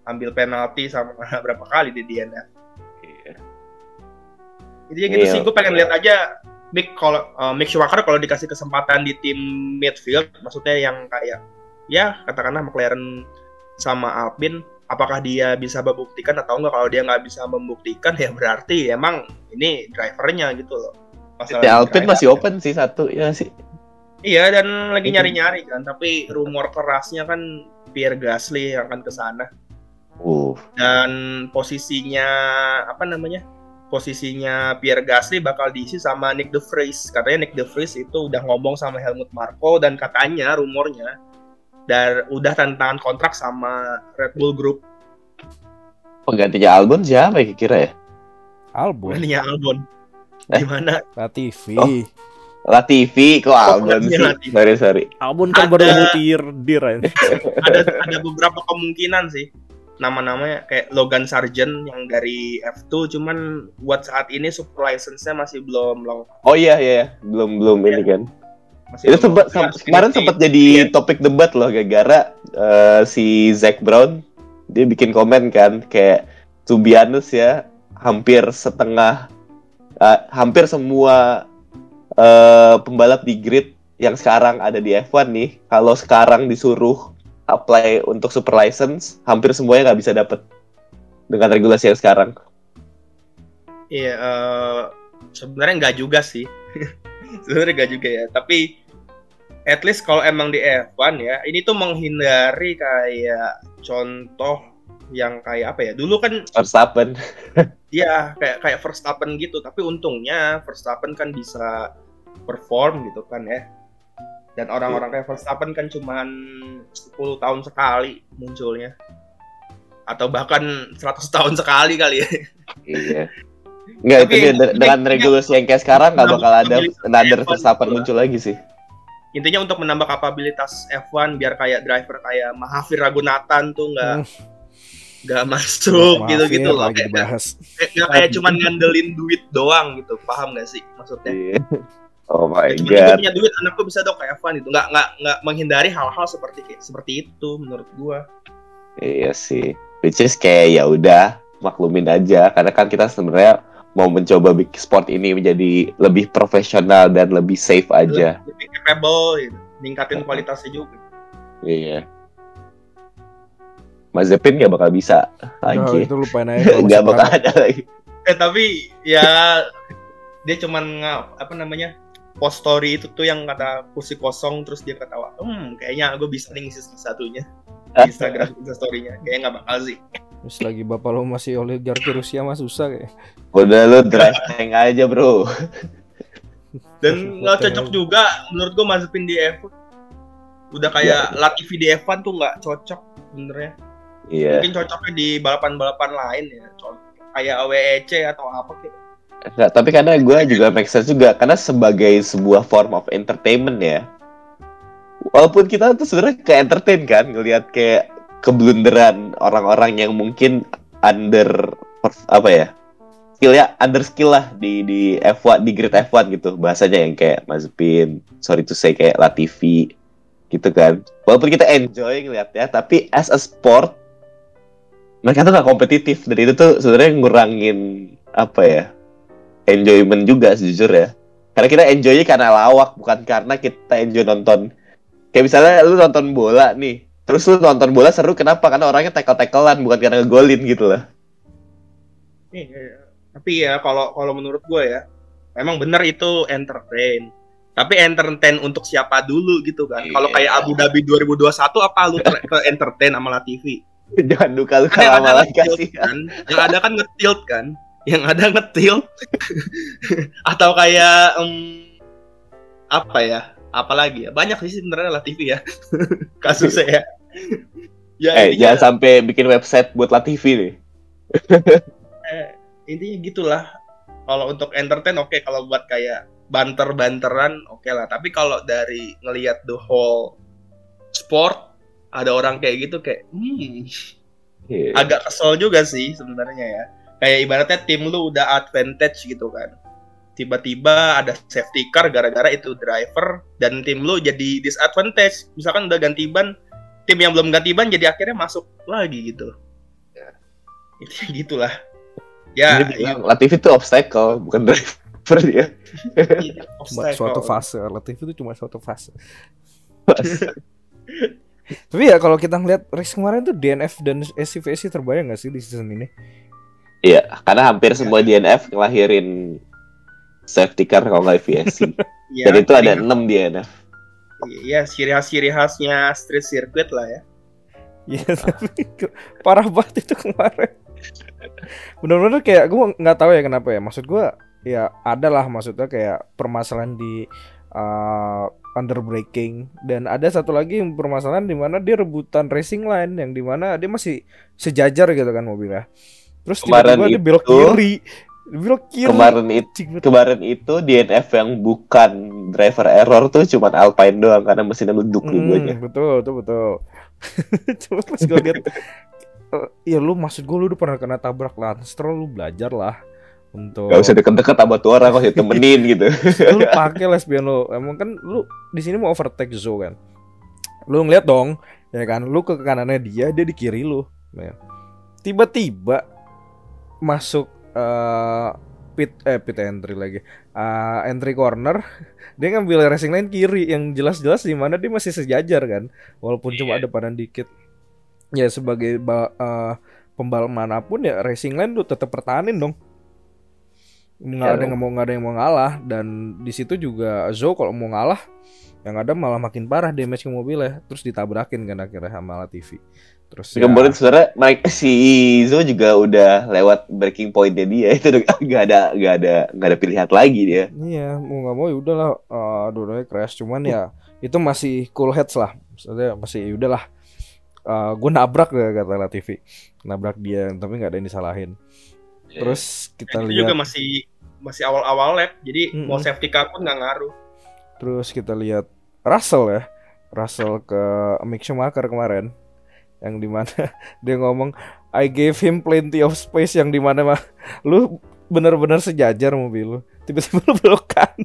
ambil penalti sama berapa kali di DNF. Ya gitu Iya. sih. Gue pengen lihat aja Mick kalau eh, Mick Schumacher kalau dikasih kesempatan di tim midfield, maksudnya yang kayak ya katakanlah McLaren sama Alpine, apakah dia bisa membuktikan atau enggak? Kalau dia nggak bisa membuktikan ya berarti emang ini drivernya gitu loh. Masalah Ya di Alpine masih open sih satu ya sih. Iya dan lagi nyari-nyari kan, tapi rumor kerasnya kan Pierre Gasly yang akan ke sana Uh, dan posisinya apa namanya? Posisinya Pierre Gasly bakal diisi sama Nick De Vries. Katanya Nick De Vries itu udah ngomong sama Helmut Marko dan katanya rumornya dan udah tanda tangan kontrak sama Red Bull Group. penggantinya Albon siapa ya kira ya? Albon, Ini Albon. Eh. Gimana? Latifi. Oh. Latifi kok Albon penggantinya sih? Latifi. Sorry sorry. Albon kan Ada- baru mutir dir ya. ada ada beberapa kemungkinan sih nama-namanya kayak Logan Sargent yang dari F2 cuman buat saat ini super license-nya masih belum long Oh iya iya iya. belum belum ini kan. masih Itu sempat sem- Ya, kemarin sempat jadi topik debat loh gara-gara eh, si Zack Brown dia bikin komen kan kayak to be honest ya hampir setengah eh, hampir semua eh, pembalap di grid yang sekarang ada di F1 nih kalau sekarang disuruh apply untuk super license hampir semuanya nggak bisa dapet dengan regulasi yang sekarang. Iya, eh, sebenarnya nggak juga sih. sebenarnya nggak juga ya. Tapi at least kalau emang di F1 ya, ini tuh menghindari kayak contoh yang kayak apa ya? Dulu kan Verstappen. Iya, kayak kayak Verstappen gitu. Tapi untungnya Verstappen kan bisa perform gitu kan ya. Dan orang-orang kayak Verstappen kan cuman 10 tahun sekali munculnya. Atau bahkan 100 tahun sekali kali ya. Iya. Enggak itu dia dengan regulasi yang kayak sekarang nggak bakal ada another F1 Verstappen gitu lah. muncul lagi sih. Intinya untuk menambah kapabilitas F1 biar kayak driver kayak Mahavir Ragunatan tuh nggak Hmm. nggak masuk Maaf gitu-gitu ya, loh. Kayak kayak, kayak cuman ngandelin duit doang gitu. Paham gak sih maksudnya? Iya. Oh my gue god. punya duit anakku bisa dong kayak F1 itu. Nggak nggak nggak menghindari hal-hal seperti seperti itu menurut gua. Iya sih. Which is kayak ya udah maklumin aja karena kan kita sebenarnya mau mencoba bikin sport ini menjadi lebih profesional dan lebih safe aja. Lebih capable gitu. Ningkatin kualitasnya juga. Iya. Mazepin nggak bakal bisa lagi. itu lupain aja. masih bakal ada lagi. Eh tapi ya dia cuman apa namanya post story itu tuh yang kata kursi kosong terus dia ketawa. Hmm kayaknya gue bisa nih ngisi satunya di Instagram Insta story-nya. Kayaknya nggak bakal sih. Terus lagi bapak lo masih oligarki Rusia mah susah kayak. Udah lu drive tank aja bro. Dan nggak cocok juga menurut gue Mazepin di F1. Udah kayak Latifi di F1 tuh nggak cocok sebenarnya. Iya. Mungkin cocoknya di balapan-balapan lain ya. Kayak WEC atau apa kayak. Nggak, tapi karena gue juga make sense juga karena sebagai sebuah form of entertainment ya. Walaupun kita tuh sebenarnya ke entertain kan ngelihat kayak keblunderan orang-orang yang mungkin under apa ya skill ya under skill lah di di F1 di grid F1 gitu bahasanya yang kayak Mazepin sorry to say kayak Latifi gitu kan walaupun kita enjoy ngeliatnya tapi as a sport mereka tuh nggak kompetitif dan itu tuh sebenarnya ngurangin apa ya enjoyment juga sejujur ya karena kita enjoy karena lawak bukan karena kita enjoy nonton kayak misalnya lu nonton bola nih terus lu nonton bola seru kenapa karena orangnya tackle-tacklean bukan karena ngegolin gitu lah Iya, tapi ya kalau kalau menurut gue ya, memang benar itu entertain. Tapi entertain untuk siapa dulu gitu kan? Iya. Kalau kayak Abu Dhabi 2021 apa lu ke entertain sama Latifi? jangan duka ada lagi ngetilt kasih kan? Yang ada kan ngetilt kan? Yang ada ngetilt atau kayak em, apa ya? Apalagi ya? Banyak sih sebenarnya Latifi ya kasusnya ya. ya eh intinya- jangan sampai bikin website buat Latifi nih eh, intinya gitulah kalau untuk entertain oke kalau buat kayak banter-banteran oke lah tapi kalau dari ngelihat the whole sport ada orang kayak gitu kayak hmm, Iya. agak kesel juga sih sebenarnya ya kayak ibaratnya tim lu udah advantage gitu kan. Tiba-tiba ada safety car gara-gara itu driver dan tim lu jadi disadvantage. Misalkan udah ganti ban tim yang belum ganti ban jadi akhirnya masuk lagi gitu. Ya. itu gitulah. Ya bilang, Latifi itu obstacle bukan driver dia. Iya, Cuma suatu fase relatif itu cuma suatu fase. Tapi ya kalau kita ngeliat race kemarin tuh DNF dan SCVSC terbayang gak sih di season ini? Iya, karena hampir semua DNF ngelahirin safety car kalau nggak VSC. Iya, Dan itu ada jadi- 6 DNF. Iya, ciri khas ciri khasnya street circuit lah ya. Iya tapi parah banget itu kemarin. Bener-bener kayak gue nggak tahu ya kenapa ya. Maksud gue ya ada lah maksudnya kayak permasalahan di uh, underbraking dan ada satu lagi yang permasalahan di mana dia rebutan racing line yang di mana dia masih sejajar gitu kan mobilnya. Terus Kemarin tiba-tiba dia belok itu- kiri. Dia belok kiri. Kemarin itu kemarin itu DNF yang bukan driver error tuh cuma Alpine doang karena mesinnya leduk Hmm, dua-duanya. betul, betul, betul. Cuma pas gue lihat, eh, ya lu maksud gue lu udah pernah kena tabrak Lanster, lu belajar lah untuk Gak usah deket-deket sama tuh orang, usah temenin gitu. lu pakai lesbian lu. Emang kan lu di sini mau overtake Zo kan. Lu ngeliat dong, ya kan? Lu ke kanannya dia, dia di kiri lu. men. Tiba-tiba masuk eh pit eh pit entry lagi. Eh, entry corner, dia ngambil racing line kiri yang jelas-jelas di mana dia masih sejajar kan. Walaupun cuma Iya. ada padan dikit. Ya sebagai ba- eh, pembalap mana pun ya racing line lu tetap pertahanin dong nggak Iya ada yang mau nggak ada yang mau ngalah dan di situ juga Zo kalau mau ngalah yang ada malah makin parah damage ke mobilnya terus ditabrakin kan akhirnya sama Latifi Terus Ya. Kemarin sebenarnya Mike si Izo juga udah lewat breaking pointnya dia itu udah nggak ada nggak ada nggak ada pilihan lagi dia. Iya, mau nggak mau ya udahlah uh, dua-duanya crash. Cuman ya itu masih cool heads lah. Maksudnya masih ya udahlah. Uh, gue nabrak ya kata Latifi. Nabrak dia tapi nggak ada yang disalahin. Terus kita itu juga lihat masih masih awal-awal lap, jadi Mm-mm. mau safety car pun nggak ngaruh. terus kita lihat Russell ya. Russell ke Mick Schumacher kemarin yang di mana dia ngomong I gave him plenty of space. Yang di mana mah lu bener-bener sejajar mobil lu. Tiba-tiba lu belokan.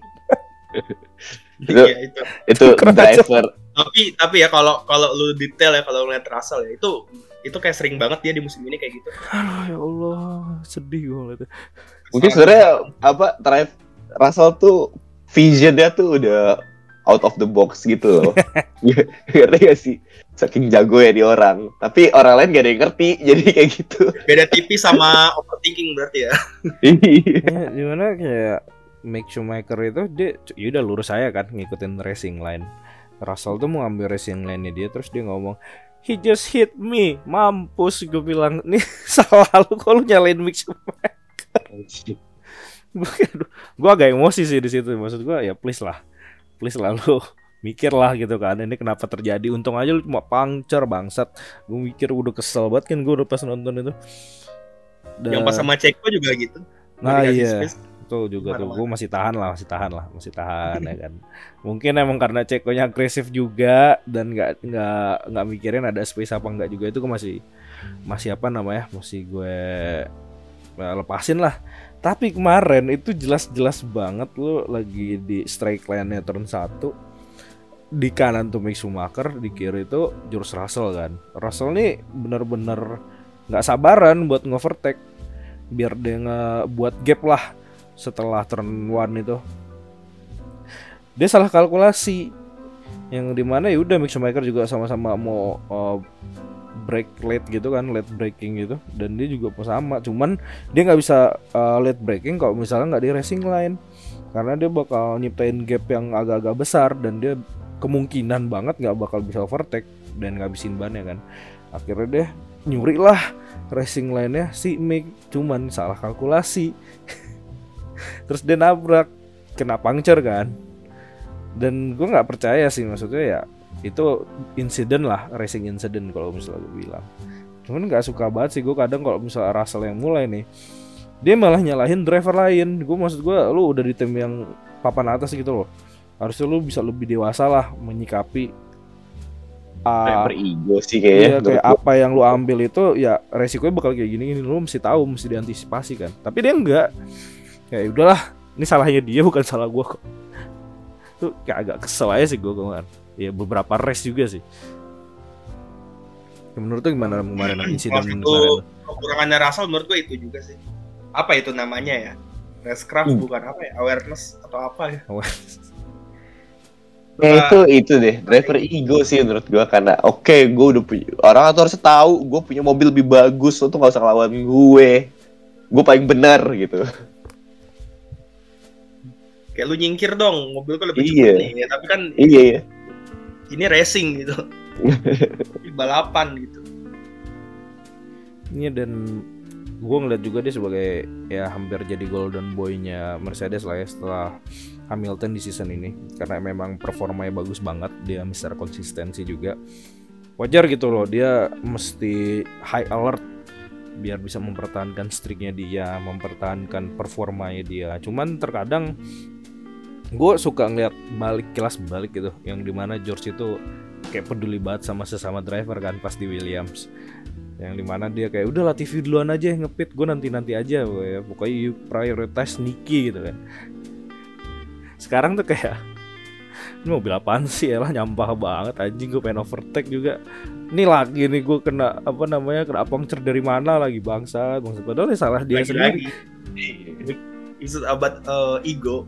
Itu- Iya itu. Itu Keren driver. Tapi tapi ya kalau kalau lu detail ya kalau ngeliat Russell ya itu itu kayak sering banget dia di musim ini kayak gitu. aduh ya Allah sedih gue ngeliatnya. Mungkin sebenarnya apa drive Russell tuh visionnya tuh udah out of the box gitu loh. Ngerti gak sih? Saking jago ya di orang. Tapi orang lain gak ada yang ngerti jadi kayak gitu. beda tipis sama overthinking berarti ya. ya, gimana kayak Mick Schumacher itu dia ya udah lurus saya kan ngikutin racing line Russell tuh mau ambil racing line dia terus dia ngomong he just hit me mampus gue bilang nih salah lu kok lu nyalain Mick Schumacher gue agak emosi sih di situ maksud gue ya please lah please lah lu mikir lah gitu kan ini kenapa terjadi untung aja lu cuma puncture bangsat gue mikir udah kesel banget kan gue udah pas nonton itu Dan- Yang pas sama Ceko juga gitu. nah Nggak iya space. Tuh juga tuh gue masih tahan lah, masih tahan lah, masih tahan ya kan. Mungkin emang karena Cekonya agresif juga dan nggak nggak nggak mikirin ada space apa enggak juga itu gue masih masih apa namanya masih gue eh, lepasin lah. Tapi kemarin itu jelas-jelas banget lo lagi di strike line-nya turn 1 di kanan tuh Mick Schumacher, di kiri itu George Russell kan. Russell nih bener-bener nggak sabaran buat ngovertake biar dia ngebuat gap lah setelah turn one itu. Dia salah kalkulasi. Yang di mana ya udah Mick Schumacher juga sama-sama mau uh, break late gitu kan late braking gitu. Dan dia juga sama cuman dia nggak bisa uh, late braking kalau misalnya nggak di racing line. Karena dia bakal nyiptain gap yang agak-agak besar dan dia kemungkinan banget nggak bakal bisa overtake dan ngabisin bannya kan. Akhirnya dia nyuri lah racing line-nya si Mick cuman salah kalkulasi. Terus dia nabrak kena puncture kan. Dan gue nggak percaya sih maksudnya ya itu insiden lah racing incident kalau misalnya gue bilang. Cuman nggak suka banget sih gue kadang kalau misalnya Russell yang mulai nih dia malah nyalahin driver lain. Gue maksud gue lu udah di tim yang papan atas gitu loh. Harusnya lu bisa lebih dewasa lah menyikapi ah, Driver ego sih Iya kayaknya. kayak apa yang lu ambil itu ya resikonya bakal kayak gini gini. Lu mesti tahu mesti diantisipasi kan. Tapi dia enggak ya udahlah ini salahnya dia bukan salah gua kok. Tuh kayak agak kesel aja sih gua kemarin ya beberapa race juga sih ya, menurut tuh gimana kemarin insiden Waktu itu kemarin kekurangannya Russell menurut gue itu juga sih. Apa itu namanya ya? Racecraft Hmm. bukan apa ya? Awareness atau apa ya? Ya, itu itu deh driver ego sih menurut gua karena oke gue udah punya orang tuh harus tahu gue punya mobil lebih bagus lo tuh gak usah ngelawan gue gue paling benar gitu Kayak lu nyingkir dong, mobil gue lebih Iya. cepat nih. Ya, tapi kan iya iya ini racing gitu. Ini balapan gitu. Iya dan gue ngeliat juga dia sebagai ya hampir jadi golden boy-nya Mercedes lah ya setelah Hamilton di season ini karena memang performanya bagus banget dia Mister konsistensi juga wajar gitu loh dia mesti high alert biar bisa mempertahankan streaknya dia mempertahankan performanya dia cuman terkadang gue suka ngeliat balik kelas balik gitu yang di mana George itu kayak peduli banget sama sesama driver kan pas di Williams yang di mana dia kayak udah lah TV duluan aja ngepit gue nanti nanti aja ya pokoknya you prioritize Niki gitu kan sekarang tuh kayak ini mobil apaan sih ya lah nyampah banget anjing gue pengen overtake juga ini lagi nih gue kena apa namanya kena puncture dari mana lagi bangsa bangsa padahal ya salah dia sendiri Lagi-lagi. It's about uh, ego.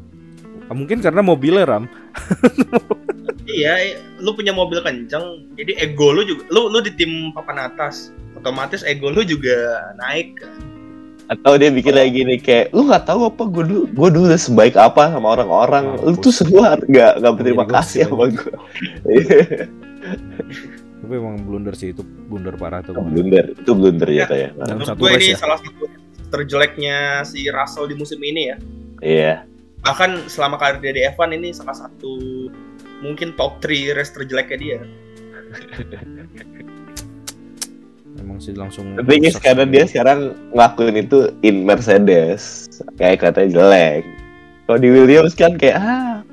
Ah, mungkin karena mobilnya ram Iya, lu punya mobil kenceng, jadi ego lu juga, lu lu di tim papan atas, otomatis ego lu juga naik. atau dia bikin lagi nih kayak lu nggak tahu apa gue dulu gue dulu udah sebaik apa sama orang-orang lu tuh semua nggak nggak berterima Jadi kasih sama gue Tapi emang blunder sih itu blunder parah tuh. blunder itu blunder ya Ya. kayak Dalam Menurut satu gue ini ya. salah satu terjeleknya si Russell di musim ini ya. iya Bahkan selama karir dia di F1 ini salah satu mungkin top 3 race terjeleknya dia. Emang sih langsung. Rusak karena semua. dia sekarang ngelakuin itu in Mercedes kayak katanya jelek kalau di Williams kan kayak ah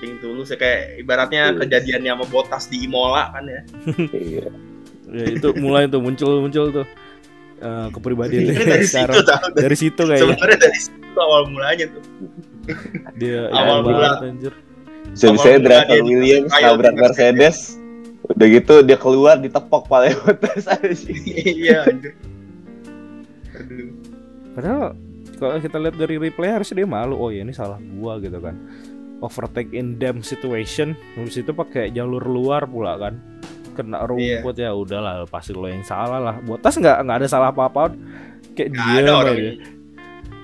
Ping tulus ya kayak ibaratnya Tulus. kejadiannya sama Bottas di Imola kan ya. iya. Ya, itu mulai tuh muncul muncul tuh eh, kepribadian dia Ini dari sekarang. situ tahu. Dari situ kayaknya Sebenarnya dari situ awal mulanya tuh. dia awal ya, mula. anjir. bisa bisa Awal mula driver Williams nabrak di Mercedes udah gitu dia keluar ditepok paling aja Iya anjir. Aduh. Padahal kalau kita lihat dari replay harusnya dia malu. Oh ya ini salah gua gitu kan. Overtake in damn situation. Habis itu pakai jalur luar pula kan. Kena rumput ya udahlah pasti lo yang salah lah. Botas nggak nggak ada salah apa-apa. Kayak Nggak dia ada orang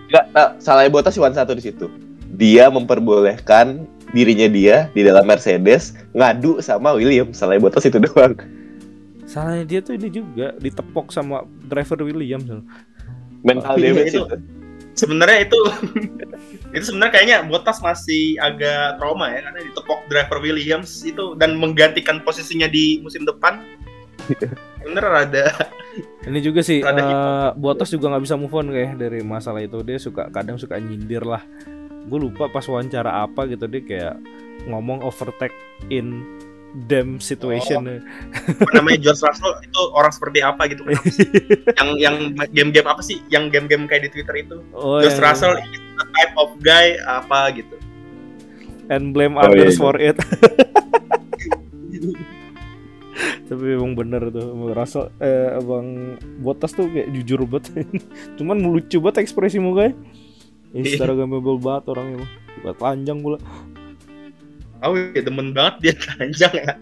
Enggak, nah, salahnya Bottas cuma satu di situ. Dia memperbolehkan dirinya dia di dalam Mercedes ngadu sama Williams. Salahnya Bottas itu doang. Salahnya dia tuh ini juga ditepok sama driver Williams. Mental damage itu. itu. Sebenarnya itu itu sebenarnya kayaknya Bottas masih agak trauma ya karena ditepok driver Williams itu dan menggantikan posisinya di musim depan. Bener ada Ini juga sih Rada eh Bottas juga nggak bisa move on kayak dari masalah itu. Dia suka kadang suka nyindir lah. Gue lupa pas wawancara apa gitu dia kayak ngomong overtake in damn situation. apa namanya George Russell itu orang seperti apa gitu kenapa sih? yang yang game-game apa sih yang game-game kayak di Twitter itu oh, George yang- Russell is the type of guy apa gitu and blame Oh, iya, others iya. for it. Tapi emang bener tuh Emang Russell eh abang Bottas tuh kayak jujur banget. Cuman lucu banget ekspresi mukanya. Instagramable banget orangnya emang. Buat panjang pula. oh ya demen banget dia panjang ya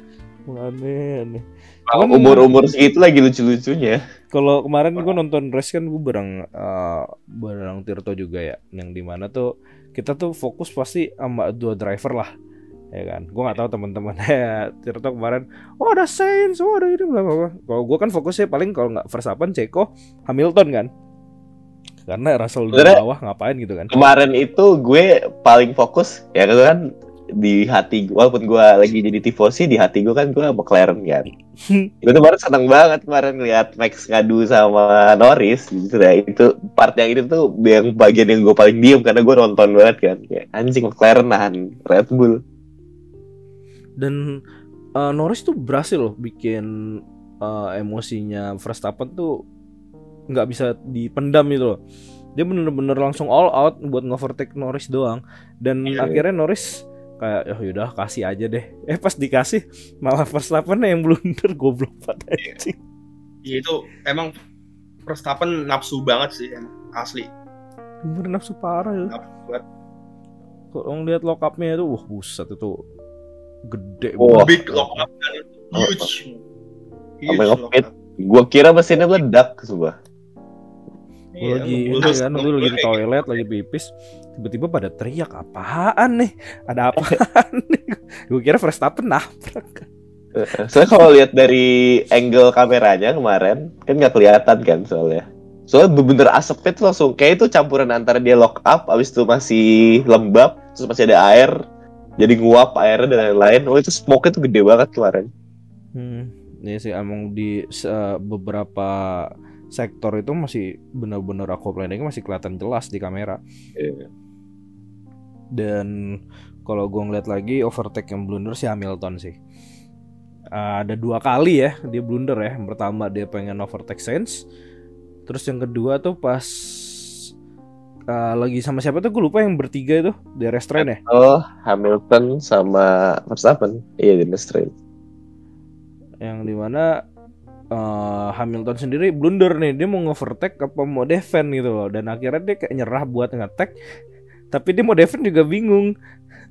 Aneh aneh. Kalau Cuman- umur-umur segitu lagi lucu-lucunya. Kalau kemarin gue nonton race kan gue bareng eh, bareng Tirto juga ya, yang di mana tuh kita tuh fokus pasti sama dua driver lah, ya kan. Gue nggak tahu teman-teman ya Tirto kemarin, oh ada Sainz, oh ada ini bla bla bla. Kalau gue kan fokusnya paling kalau nggak Verstappen, Ceko, Hamilton kan. Karena Russell di bawah ngapain gitu kan? Kemarin itu gue paling fokus ya kan di hati walaupun gue lagi jadi tifosi di hati gue kan gue McLaren kan. gue tuh baru seneng banget kemarin lihat Max ngadu sama Norris gitu ya. Itu part yang itu tuh yang bagian yang gue paling diem karena gue nonton banget kan. Kayak anjing McLaren nahan Red Bull. Dan eh, Norris tuh berhasil loh bikin eh, emosinya Verstappen tuh nggak bisa dipendam gitu loh. Dia bener-bener langsung all out buat ngovertake Norris doang. Dan Iya. akhirnya Norris kayak ya yaudah kasih aja deh. Eh pas dikasih malah Verstappen yang blunder goblok banget anjing. Ya, itu emang Verstappen nafsu banget sih emang asli Bener nafsu parah ya. nafsu banget Kalau ngeliat lock up-nya itu wah buset itu gede banget. big lock up kan huge Huge Sampai ngepit. Gue kira mesinnya meledak sumpah. Gue Iya, lagi ini kan, gue mulus lagi di kayak toilet, lagi pipis, tiba-tiba pada teriak apaan nih? Ada apaan nih? Gue kira Verstappen nabrak. Soalnya kalau lihat dari angle kameranya kemarin kan nggak kelihatan kan soalnya. Soalnya bener-bener asapnya tuh langsung kayak itu campuran antara dia lock up, abis itu masih lembab, terus masih ada air, jadi nguap airnya dan lain-lain. Oh itu smoke tuh gede banget kemarin. Hmm, ini sih emang di se- beberapa sektor itu masih benar-benar aquaplaningnya masih kelihatan jelas di kamera. Iya. Dan kalau gue ngeliat lagi overtake yang blunder si Hamilton sih. Uh, ada dua kali ya dia blunder ya. Yang pertama dia pengen overtake Sainz. Terus yang kedua tuh pas uh, lagi sama siapa tuh? Gue lupa yang bertiga itu di restrain ya. Oh Hamilton sama Verstappen, iya di Mestrin. Yang di mana uh, Hamilton sendiri blunder nih. Dia mau nge-overtake apa mau defend gitu loh. Dan akhirnya dia kayak nyerah buat nge-attack tapi dia mau defend juga bingung.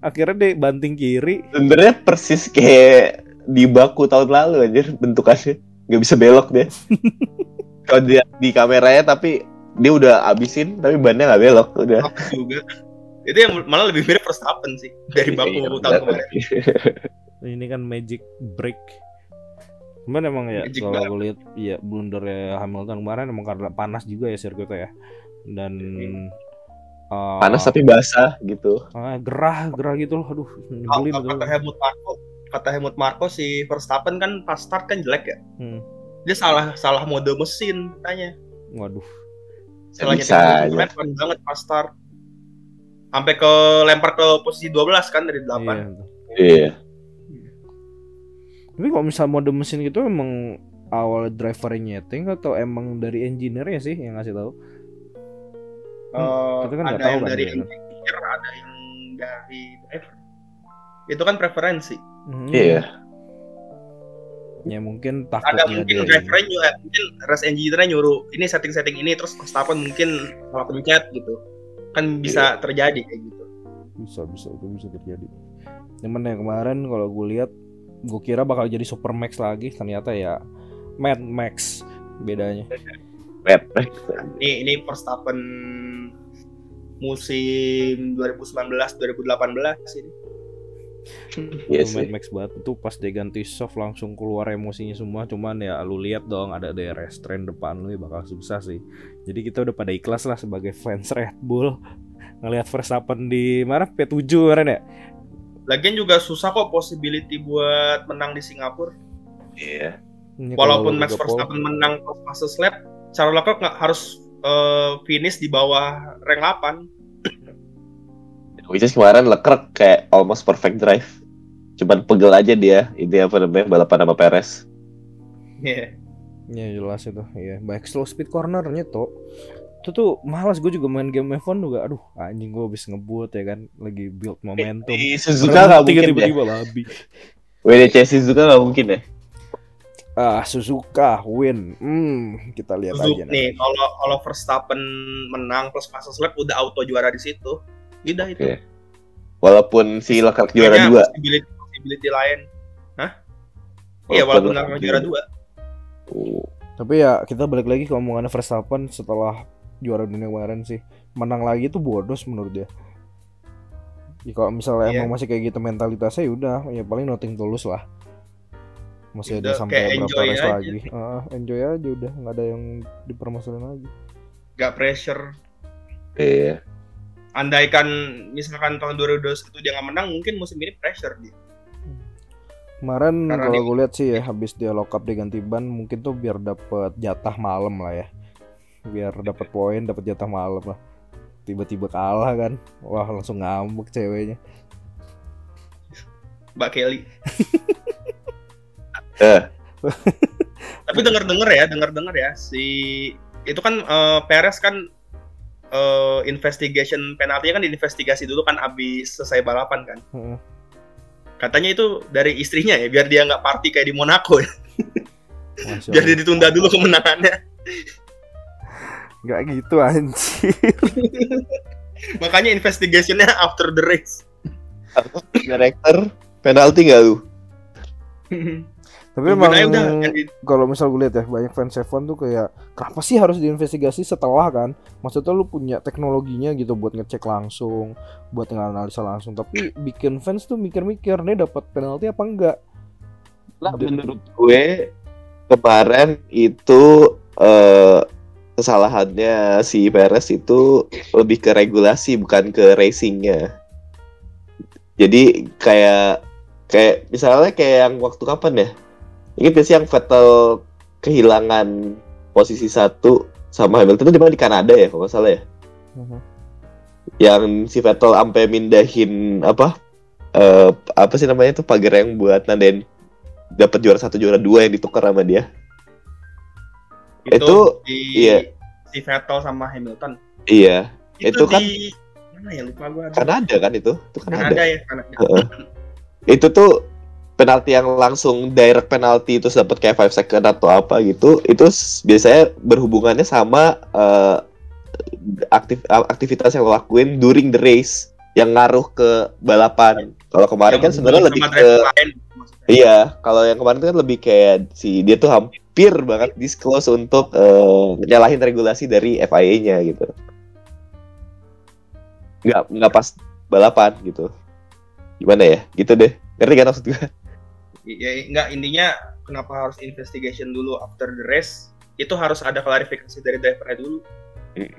Akhirnya dia banting kiri. Sebenarnya persis kayak di baku tahun lalu anjir bentukannya, nggak bisa belok dia. kalau dia di kameranya tapi dia udah abisin tapi bannya nggak belok udah. lock juga itu yang malah lebih mirip Verstappen sih dari baku Iya, tahun kemarin ini kan magic break Cuman emang ya Magic kalau banget. aku lihat ya blundernya Hamilton kemarin emang karena panas juga ya sirkuitnya ya. Dan uh, Panas tapi basah gitu. ah, gerah gerah gitu loh. Aduh, nyebelin betul. kata Helmut Marko, kata Helmut Marko si Verstappen kan pas start kan jelek ya. Hmm. Dia salah salah mode mesin katanya. Waduh. Salah Bisa aja. mobil keren banget pas start. Sampai ke lempar ke posisi 12 kan dari 8. Iya. betul. Iya. Tapi kalau misal mode mesin gitu emang awal drivernya nyeting atau emang dari engineer-nya sih yang ngasih tahu? Eh, kita kan ada tahu yang kan dari kan? engineer, ada yang dari driver. Itu kan preferensi. Hmm. Iya. Ya mungkin Ada takutnya mungkin dia. drivernya juga, mungkin race engineer nyuruh ini setting-setting ini terus Verstappen mungkin salah pencet gitu. Kan bisa terjadi kayak gitu. bisa bisa itu bisa terjadi. Cuman yang kemarin kalau gue lihat gue kira bakal jadi Super Max lagi ternyata ya Mad Max bedanya. Red. Ini ini Verstappen musim 2019 2018 ini. Iya Itu Mad sih. Max banget itu pas dia ganti soft langsung keluar emosinya semua cuman ya lu lihat dong ada DRS train depan lu ya bakal susah sih jadi kita udah pada ikhlas lah sebagai fans Red Bull ngelihat Verstappen di mana P7 kemarin ya Lagian juga susah kok possibility buat menang di Singapura. Iya. Walaupun Max Verstappen menang pas fase lap, Charles Leclerc nggak harus eh, finish di bawah rank 8. Which is kemarin Leclerc kayak almost perfect drive. Cuman pegel aja dia. Ini apa namanya balapan sama Perez. Iya. Ya jelas itu ya baik slow speed cornernya tuh itu tuh malas gue juga main game F1 juga aduh anjing gue habis ngebut ya kan lagi build momentum Di Suzuka Berhenti mungkin ya. tiba-tiba babi WDC Suzuka nggak mungkin ya. ah Suzuka win hmm kita lihat Suzuki aja nanti. nih, kalau kalau Verstappen menang plus fase lap udah auto juara di situ. Udah itu. Oke. Walaupun si Leclerc juara Kayaknya dua. Possibility, possibility lain. Hah? Iya, walaupun Leclerc juara dua. Oh, Tapi ya kita balik lagi ke omongannya Verstappen setelah juara dunia kemarin sih menang lagi itu bodos menurut dia. Ya, kalau misalnya Iya. emang masih kayak gitu mentalitasnya ya udah ya paling nothing tulus lah. Masih ada Udah, sampai kayak berapa enjoy race aja. lagi. Ah, enjoy aja udah nggak ada yang dipermasalahin lagi. Gak pressure. Iya. Andaikan misalkan tahun 2021 dia nggak menang, mungkin musim ini pressure dia. Kemarin Karena kalau gue lihat sih ya habis dia lock up diganti ban mungkin tuh biar dapet jatah malam lah ya. Biar dapet poin, dapet jatah malam lah. Tiba-tiba kalah kan. Wah, langsung ngambek ceweknya. Mbak Kelly. Eh. Tapi denger-denger ya, denger-denger ya si itu kan eh, Perez kan eh, investigation penaltinya kan diinvestigasi dulu kan abis selesai balapan kan. Heeh. Katanya itu dari istrinya ya, biar dia nggak party kayak di Monaco ya. Biar dia ditunda dulu kemenangannya. Nggak gitu anjir. Makanya investigationnya after the race. Director penalti nggak lu? Tapi emang Gunanya udah di- kalau misal gue lihat ya banyak fans F1 tuh kayak kenapa sih harus diinvestigasi setelah kan? Maksudnya lu punya teknologinya gitu buat ngecek langsung, buat nganalisa langsung. Tapi bikin fans tuh mikir-mikir nih dapat penalti apa enggak? Lah Dan- menurut gue kemarin itu eh, kesalahannya si Perez itu lebih ke regulasi bukan ke racingnya. Jadi kayak kayak misalnya kayak yang waktu kapan ya? Ingat gak sih yang Vettel kehilangan posisi satu sama Hamilton itu di mana di Kanada ya kalau nggak salah ya? Mhm. Yang si Vettel sampai mindahin apa? eh apa sih namanya tuh pagar yang buat nandain dapat juara satu juara dua yang ditukar sama dia. itu, Itu- di iya. si Vettel sama Hamilton. Iya, Itu kan- di mana ya lupa gua. Kanada kan itu, itu Kanada. Kanada ya, Kanada. Itu tuh penalti yang langsung direct penalti terus dapat kayak 5 second atau apa gitu. Itu biasanya berhubungannya sama eh, aktif aktivitas yang lo lakuin during the race yang ngaruh ke balapan. Kalau kemarin kan Yang sebenarnya hubungan lebih ke lain. Iya, kalau yang kemarin itu kan lebih kayak si dia tuh hampir banget disclose untuk eh, nyalahin regulasi dari FIA-nya gitu. Nggak nggak pas balapan gitu. Gimana ya? Gitu deh. Ngerti kan maksud gue? Ya enggak intinya kenapa harus investigation dulu after the race itu harus ada klarifikasi dari drivernya dulu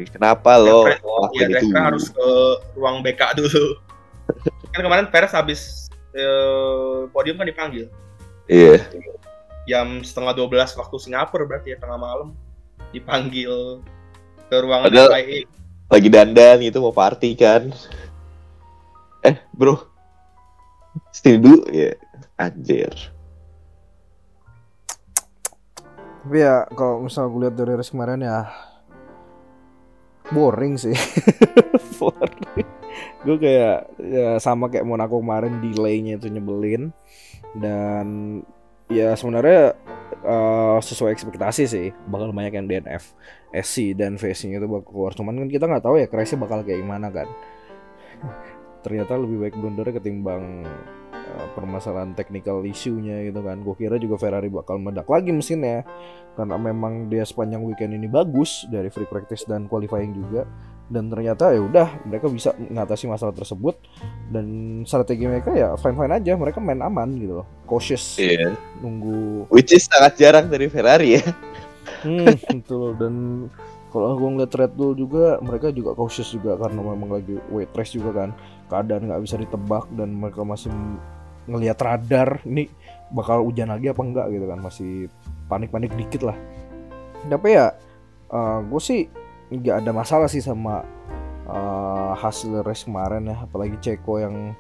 Kenapa lo Driver- ya driver harus ke ruang BK dulu kan kemarin Perez habis eh, podium kan dipanggil Iya. jam setengah 12 waktu Singapura berarti ya tengah malam dipanggil ke ruangan Padahal- FIA Lagi dandan gitu mau party kan. Eh, bro. Sini dulu ya. Anjir. Tapi ya kalau misal gue lihat dari kemarin ya boring sih. boring. Gue kayak ya sama kayak Monaco kemarin delaynya itu nyebelin dan ya sebenarnya eh, sesuai ekspektasi sih bakal banyak yang DNF, SC dan VC itu bakal keluar. Cuman kan kita nggak tahu ya crash bakal kayak gimana kan. Ternyata lebih baik blundernya ketimbang permasalahan technical issue-nya gitu kan. Gue kira juga Ferrari bakal meledak lagi mesinnya karena memang dia sepanjang weekend ini bagus dari free practice dan qualifying juga. Dan ternyata ya udah mereka bisa mengatasi masalah tersebut. Dan strategi mereka ya fine fine aja mereka main aman gitu loh. Cautious. Iya. nunggu. Which is sangat jarang dari Ferrari ya. hmm, gitu loh. Dan kalau gue ngeliat Red Bull juga mereka juga cautious juga karena memang lagi weight race juga kan. Keadaan nggak bisa ditebak dan mereka masih ngelihat radar ini bakal hujan lagi apa enggak gitu kan masih panik-panik dikit lah. Tapi ya gue sih nggak ada masalah sih sama eh, hasil race kemarin ya. Apalagi Ceko yang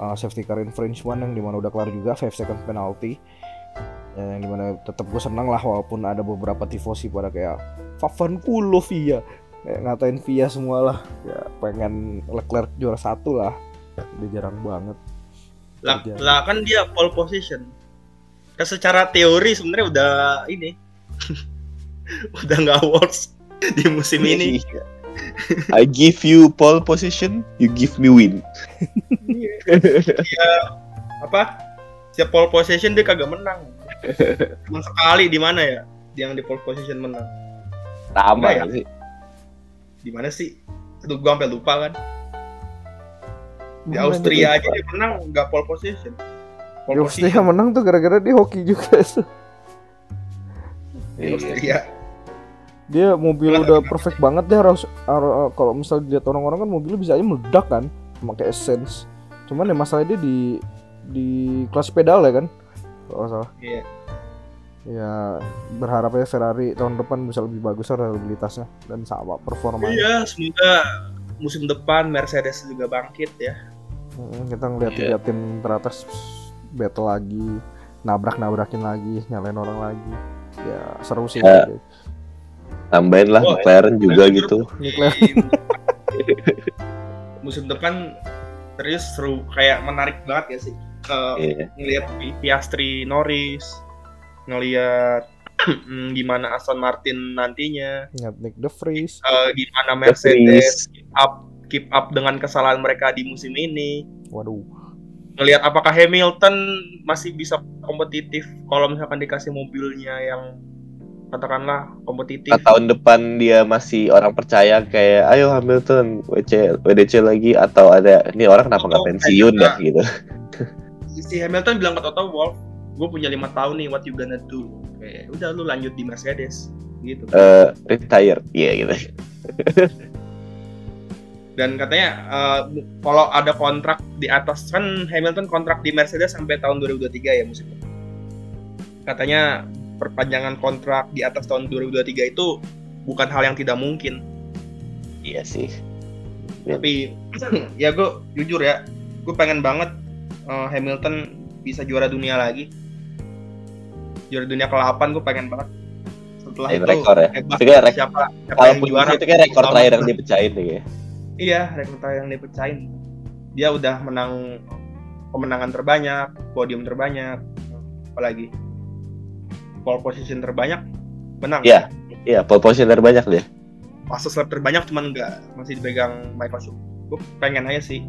eh, safety car infringement yang di mana udah kelar juga 5 second penalty. Ya, yang di mana tetap gue senang lah walaupun ada beberapa tifosi pada kayak Favan kulo Via kayak ngatain Via semua lah. Ya pengen Leclerc juara satu lah. Udah jarang banget lah, Terjadi. lah kan dia pole position. Kan secara teori sebenarnya udah ini. Udah nggak works di musim ini. Iya. I give you pole position, you give me win. apa? Setiap pole position dia kagak menang. Cuma sekali di mana ya? Yang di pole position menang. Sama ya? sih. di mana sih? Aduh gua sampai lupa kan di Austria aja dia menang nggak pole position. Pole Di Austria position menang tuh gara-gara dia hoki juga di Austria. Dia mobil Kenapa, udah kenapa? perfect banget dia harus har- kalau misalnya dilihat orang-orang kan mobilnya bisa aja meledak kan pakai essence. Cuman ya masalah dia di di kelas pedal ya kan kalau salah. Iya. ya berharapnya Ferrari tahun depan bisa lebih bagus reliabilitasnya dan sama performanya. Iya semoga musim depan Mercedes juga bangkit ya kita ngeliat Iya. tiga tim teratas battle lagi nabrak nabrakin lagi nyalain orang lagi ya seru sih Ya. Tambahin lah Wah, McLaren juga gitu. Leclerc. musim depan serius seru kayak menarik banget ya sih Eh, Iya. ngelihat Pi- Piastri Norris ngelihat mm, gimana Aston Martin nantinya Ingat Nick De Vries eh, gimana. Mercedes up keep up dengan kesalahan mereka di musim ini. Waduh. Ngelihat apakah Hamilton masih bisa kompetitif kalau misalkan dikasih mobilnya yang katakanlah kompetitif. Nah, tahun depan dia masih orang percaya kayak ayo Hamilton WC WDC lagi atau ada ini orang kenapa nggak pensiun dah gitu. si Hamilton bilang ke Toto Wolff gue punya lima tahun nih what you gonna do? Kayak udah lu lanjut di Mercedes gitu. Eh retire, iya gitu. Dan katanya eh, kalau ada kontrak di atas kan Hamilton kontrak di Mercedes sampai tahun 2023 ya musim depan. katanya perpanjangan kontrak di atas tahun 2023 itu bukan hal yang tidak mungkin Iya sih. Iya. tapi ya gue jujur ya gue pengen banget eh, Hamilton bisa juara dunia lagi juara dunia ke-8 gue pengen banget setelah Ini itu rekor ya. Itu rek- siapa siapa Kalau yang juara itu kayak rekor terakhir yang dipecahin deh ya. Iya rekor terakhir yang dipecahin dia udah menang kemenangan terbanyak podium terbanyak apalagi pole position terbanyak menang Iya. Iya, pole position terbanyak dia. fase lap terbanyak cuman nggak masih dipegang Michael Schumacher gue pengen aja sih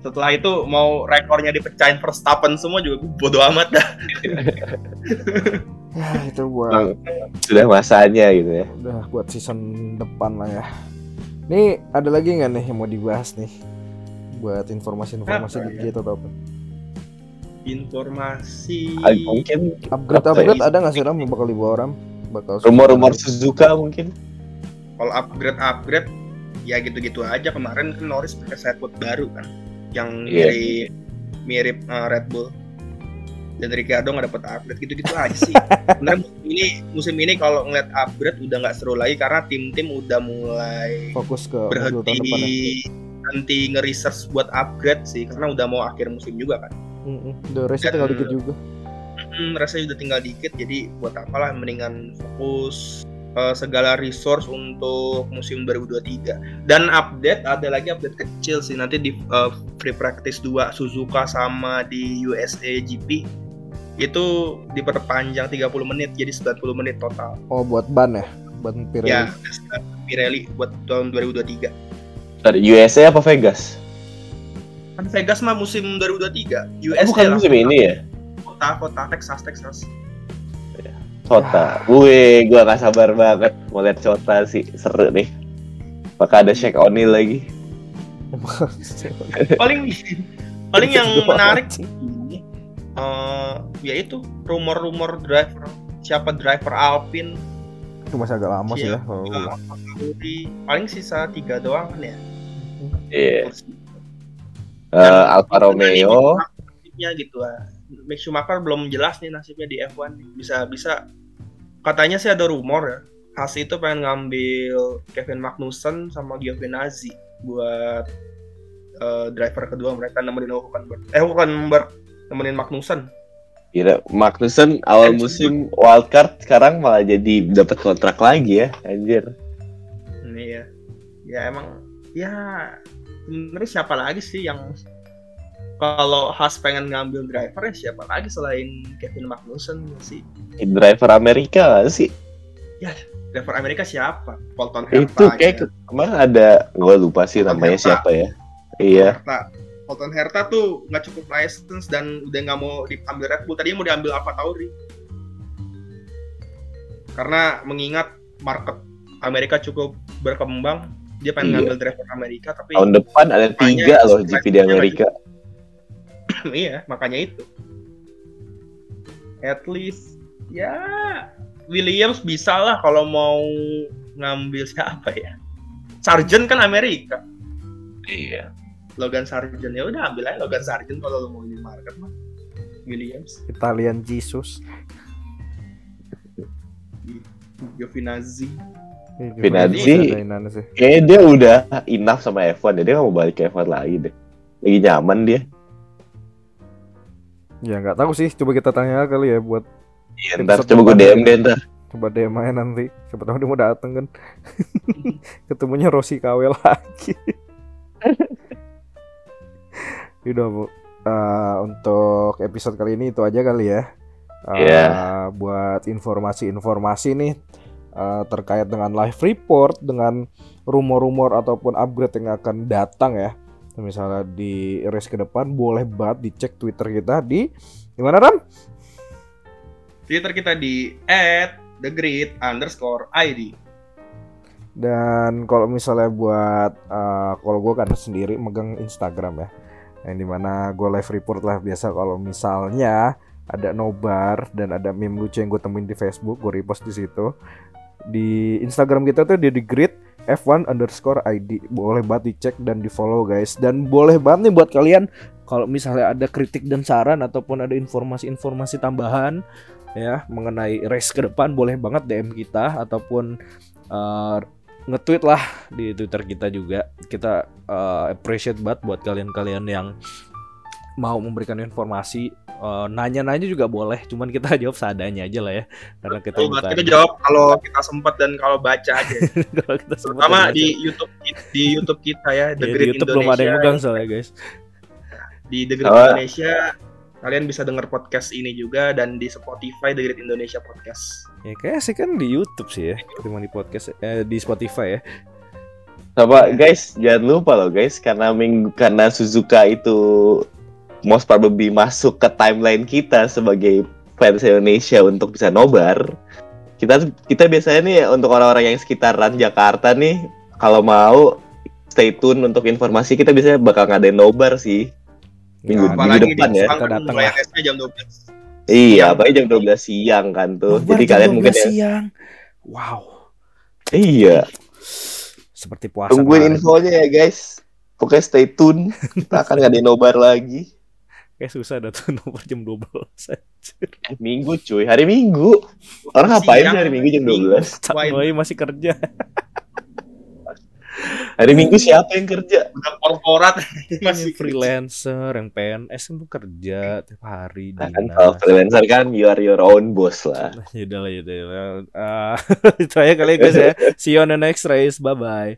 setelah itu mau rekornya dipecahin Verstappen semua juga gue bodo amat dah ya itu buat Sudah masanya gitu ya. udah buat season depan lah ya nih ada lagi nggak nih yang mau dibahas nih? Buat informasi-informasi Apa dikit atau apa? Informasi Ah, mungkin Upgrade Apa upgrade ya? ada nggak sih Ram? Bakal dibawa Ram? Bakal rumor-rumor Suzuka mungkin. Kalau upgrade upgrade ya gitu-gitu aja. Kemarin kan Norris pakai sideboard baru kan yang Iya. mirip mirip uh, Red Bull dan Ricciardo nggak dapet upgrade gitu-gitu aja sih sebenarnya musim ini musim ini kalau ngeliat upgrade udah nggak seru lagi karena tim-tim udah mulai fokus ke berhenti berhenti nge-research buat upgrade sih karena udah mau akhir musim juga kan Mm-mm. The race tinggal dikit juga. hmm, rasanya udah tinggal dikit jadi buat apalah mendingan fokus eh, segala resource untuk musim 2023 dan update ada lagi update kecil sih nanti di eh, free practice 2 Suzuka sama di USA GP itu diperpanjang 30 menit jadi 90 menit total. Oh buat ban ya? Ban Pirelli. ya Pirelli buat tahun 2023 dari USA apa Vegas? Kan Vegas mah musim 2023 Oh, USA bukan lah. musim ini ya? Kota kota Texas Texas. Cota gue gue gak sabar banget mau lihat Cota sih. Seru nih. Apakah ada Shaq O'Neal lagi? Paling paling yang menarik eh ya itu rumor-rumor driver siapa driver Alpine Itu masih agak lama sih ya. Iya. kalau gue bilang. Tauri. paling sisa tiga doang kan ya iya kursi. Eh, Dan Alfa Romeo nasibnya gitu ah Mick Schumacher belum jelas nih nasibnya di F1 bisa bisa katanya sih ada rumor ya Haas itu pengen ngambil Kevin Magnussen sama Giovinazzi buat eh, driver kedua mereka nemenin Hulkenberg eh Hulkenberg nemenin Magnussen. Kira Magnussen awal musim wildcard sekarang malah jadi dapat kontrak lagi ya anjir. Ini ya. Ya emang ya sebenarnya siapa lagi sih yang kalau Haas pengen ngambil driver ya siapa lagi selain Kevin Magnussen sih? Driver Amerika sih? Driver Amerika siapa? Colton Herta itu kayak ke- kemarin ada gue lupa sih Colton namanya Herta. siapa ya. Iya. Herta. Colton Herta tuh nggak cukup license dan udah nggak mau diambil Red Bull. Tadinya mau diambil Alfa Tauri. Karena mengingat market Amerika cukup berkembang dia pengen Iya. ngambil driver Amerika tapi tahun depan ada tiga loh GP di Amerika. iya makanya itu. At least ya Williams bisa lah kalau mau ngambil siapa ya. Sargent kan Amerika. Iya Logan Sargent ya udah ambil aja Logan Sargent kalau lo mau ini market mah Williams Italian Jesus. Giovinazzi Giovinazzi. Inannya sih. kayaknya dia udah enough sama F1 dia gak mau balik ke F1 lagi deh lagi nyaman dia Ya nggak tahu sih. Coba kita tanya kali ya buat Iya, ntar coba gue DM deh ntar coba DM aja nanti. Siapa tahu dia mau dateng kan. Ketemunya Rossi KW lagi. Udah bu. Eh, untuk episode kali ini itu aja kali ya. Eh, Iya. Buat informasi-informasi nih eh, terkait dengan live report, dengan rumor-rumor ataupun upgrade yang akan datang ya. Misalnya di race ke depan boleh banget dicek Twitter kita di gimana Ram? Twitter kita di @thegrid underscore id Dan kalau misalnya buat eh, kalau gue kan sendiri megang Instagram ya, yang di mana gue live report lah biasa kalau misalnya ada nobar dan ada meme lucu yang gue temuin di Facebook, gue repost di situ. Di Instagram kita tuh di the grid F1 underscore ID boleh banget dicek dan di follow guys dan boleh banget nih buat kalian kalau misalnya ada kritik dan saran ataupun ada informasi-informasi tambahan ya mengenai race ke depan boleh banget DM kita ataupun eh, nge-tweet lah di Twitter kita juga. Kita uh, appreciate banget buat kalian-kalian yang mau memberikan informasi. Uh, nanya-nanya juga boleh, cuman kita jawab seadanya aja lah ya. Karena kita Betul, kita jawab kalau kita sempat dan kalau baca aja kalau kita sebut terutama di YouTube di YouTube kita ya The Ya, di Grid YouTube Indonesia belum ada yang megang soalnya guys. di The Grid Sama- Indonesia kalian bisa dengar podcast ini juga dan di Spotify The Grid Indonesia Podcast Ya kayak sih kan di YouTube sih ya, ketimbang di podcast eh, di Spotify ya. Sama guys, jangan lupa loh guys, karena minggu karena Suzuka itu most probably masuk ke timeline kita sebagai fans Indonesia untuk bisa nobar. Kita kita biasanya nih untuk orang-orang yang sekitaran Jakarta nih, kalau mau stay tune untuk informasi kita biasanya bakal ngadain nobar sih. Minggu, Nggak, minggu depan ya. Kita kan datang lah. tesnya jam 12. Iya, apalagi jam 12 siang kan tuh. Nobar Jadi jam kalian 12 mungkin ya. siang. Wow. Iya, Seperti puasa. tungguin kemarin. infonya ya guys. Pokoknya stay tune. Kita akan ngadain nobar lagi. Kayak susah tuh nomor jam 12 anjir. Eh, Minggu cuy, hari Minggu. Orang ngapain hari Minggu jam 12? Cak Wine. Boy masih kerja. Hari Minggu siapa yang kerja? Udah korporat masih freelancer yang PNS kan tuh kerja tiap hari Nah, kan kalau freelancer kan you are your own boss lah. Yaudah lah, yaudah lah. Ah, itu aja kali ya guys ya. See you on the next race. Bye bye.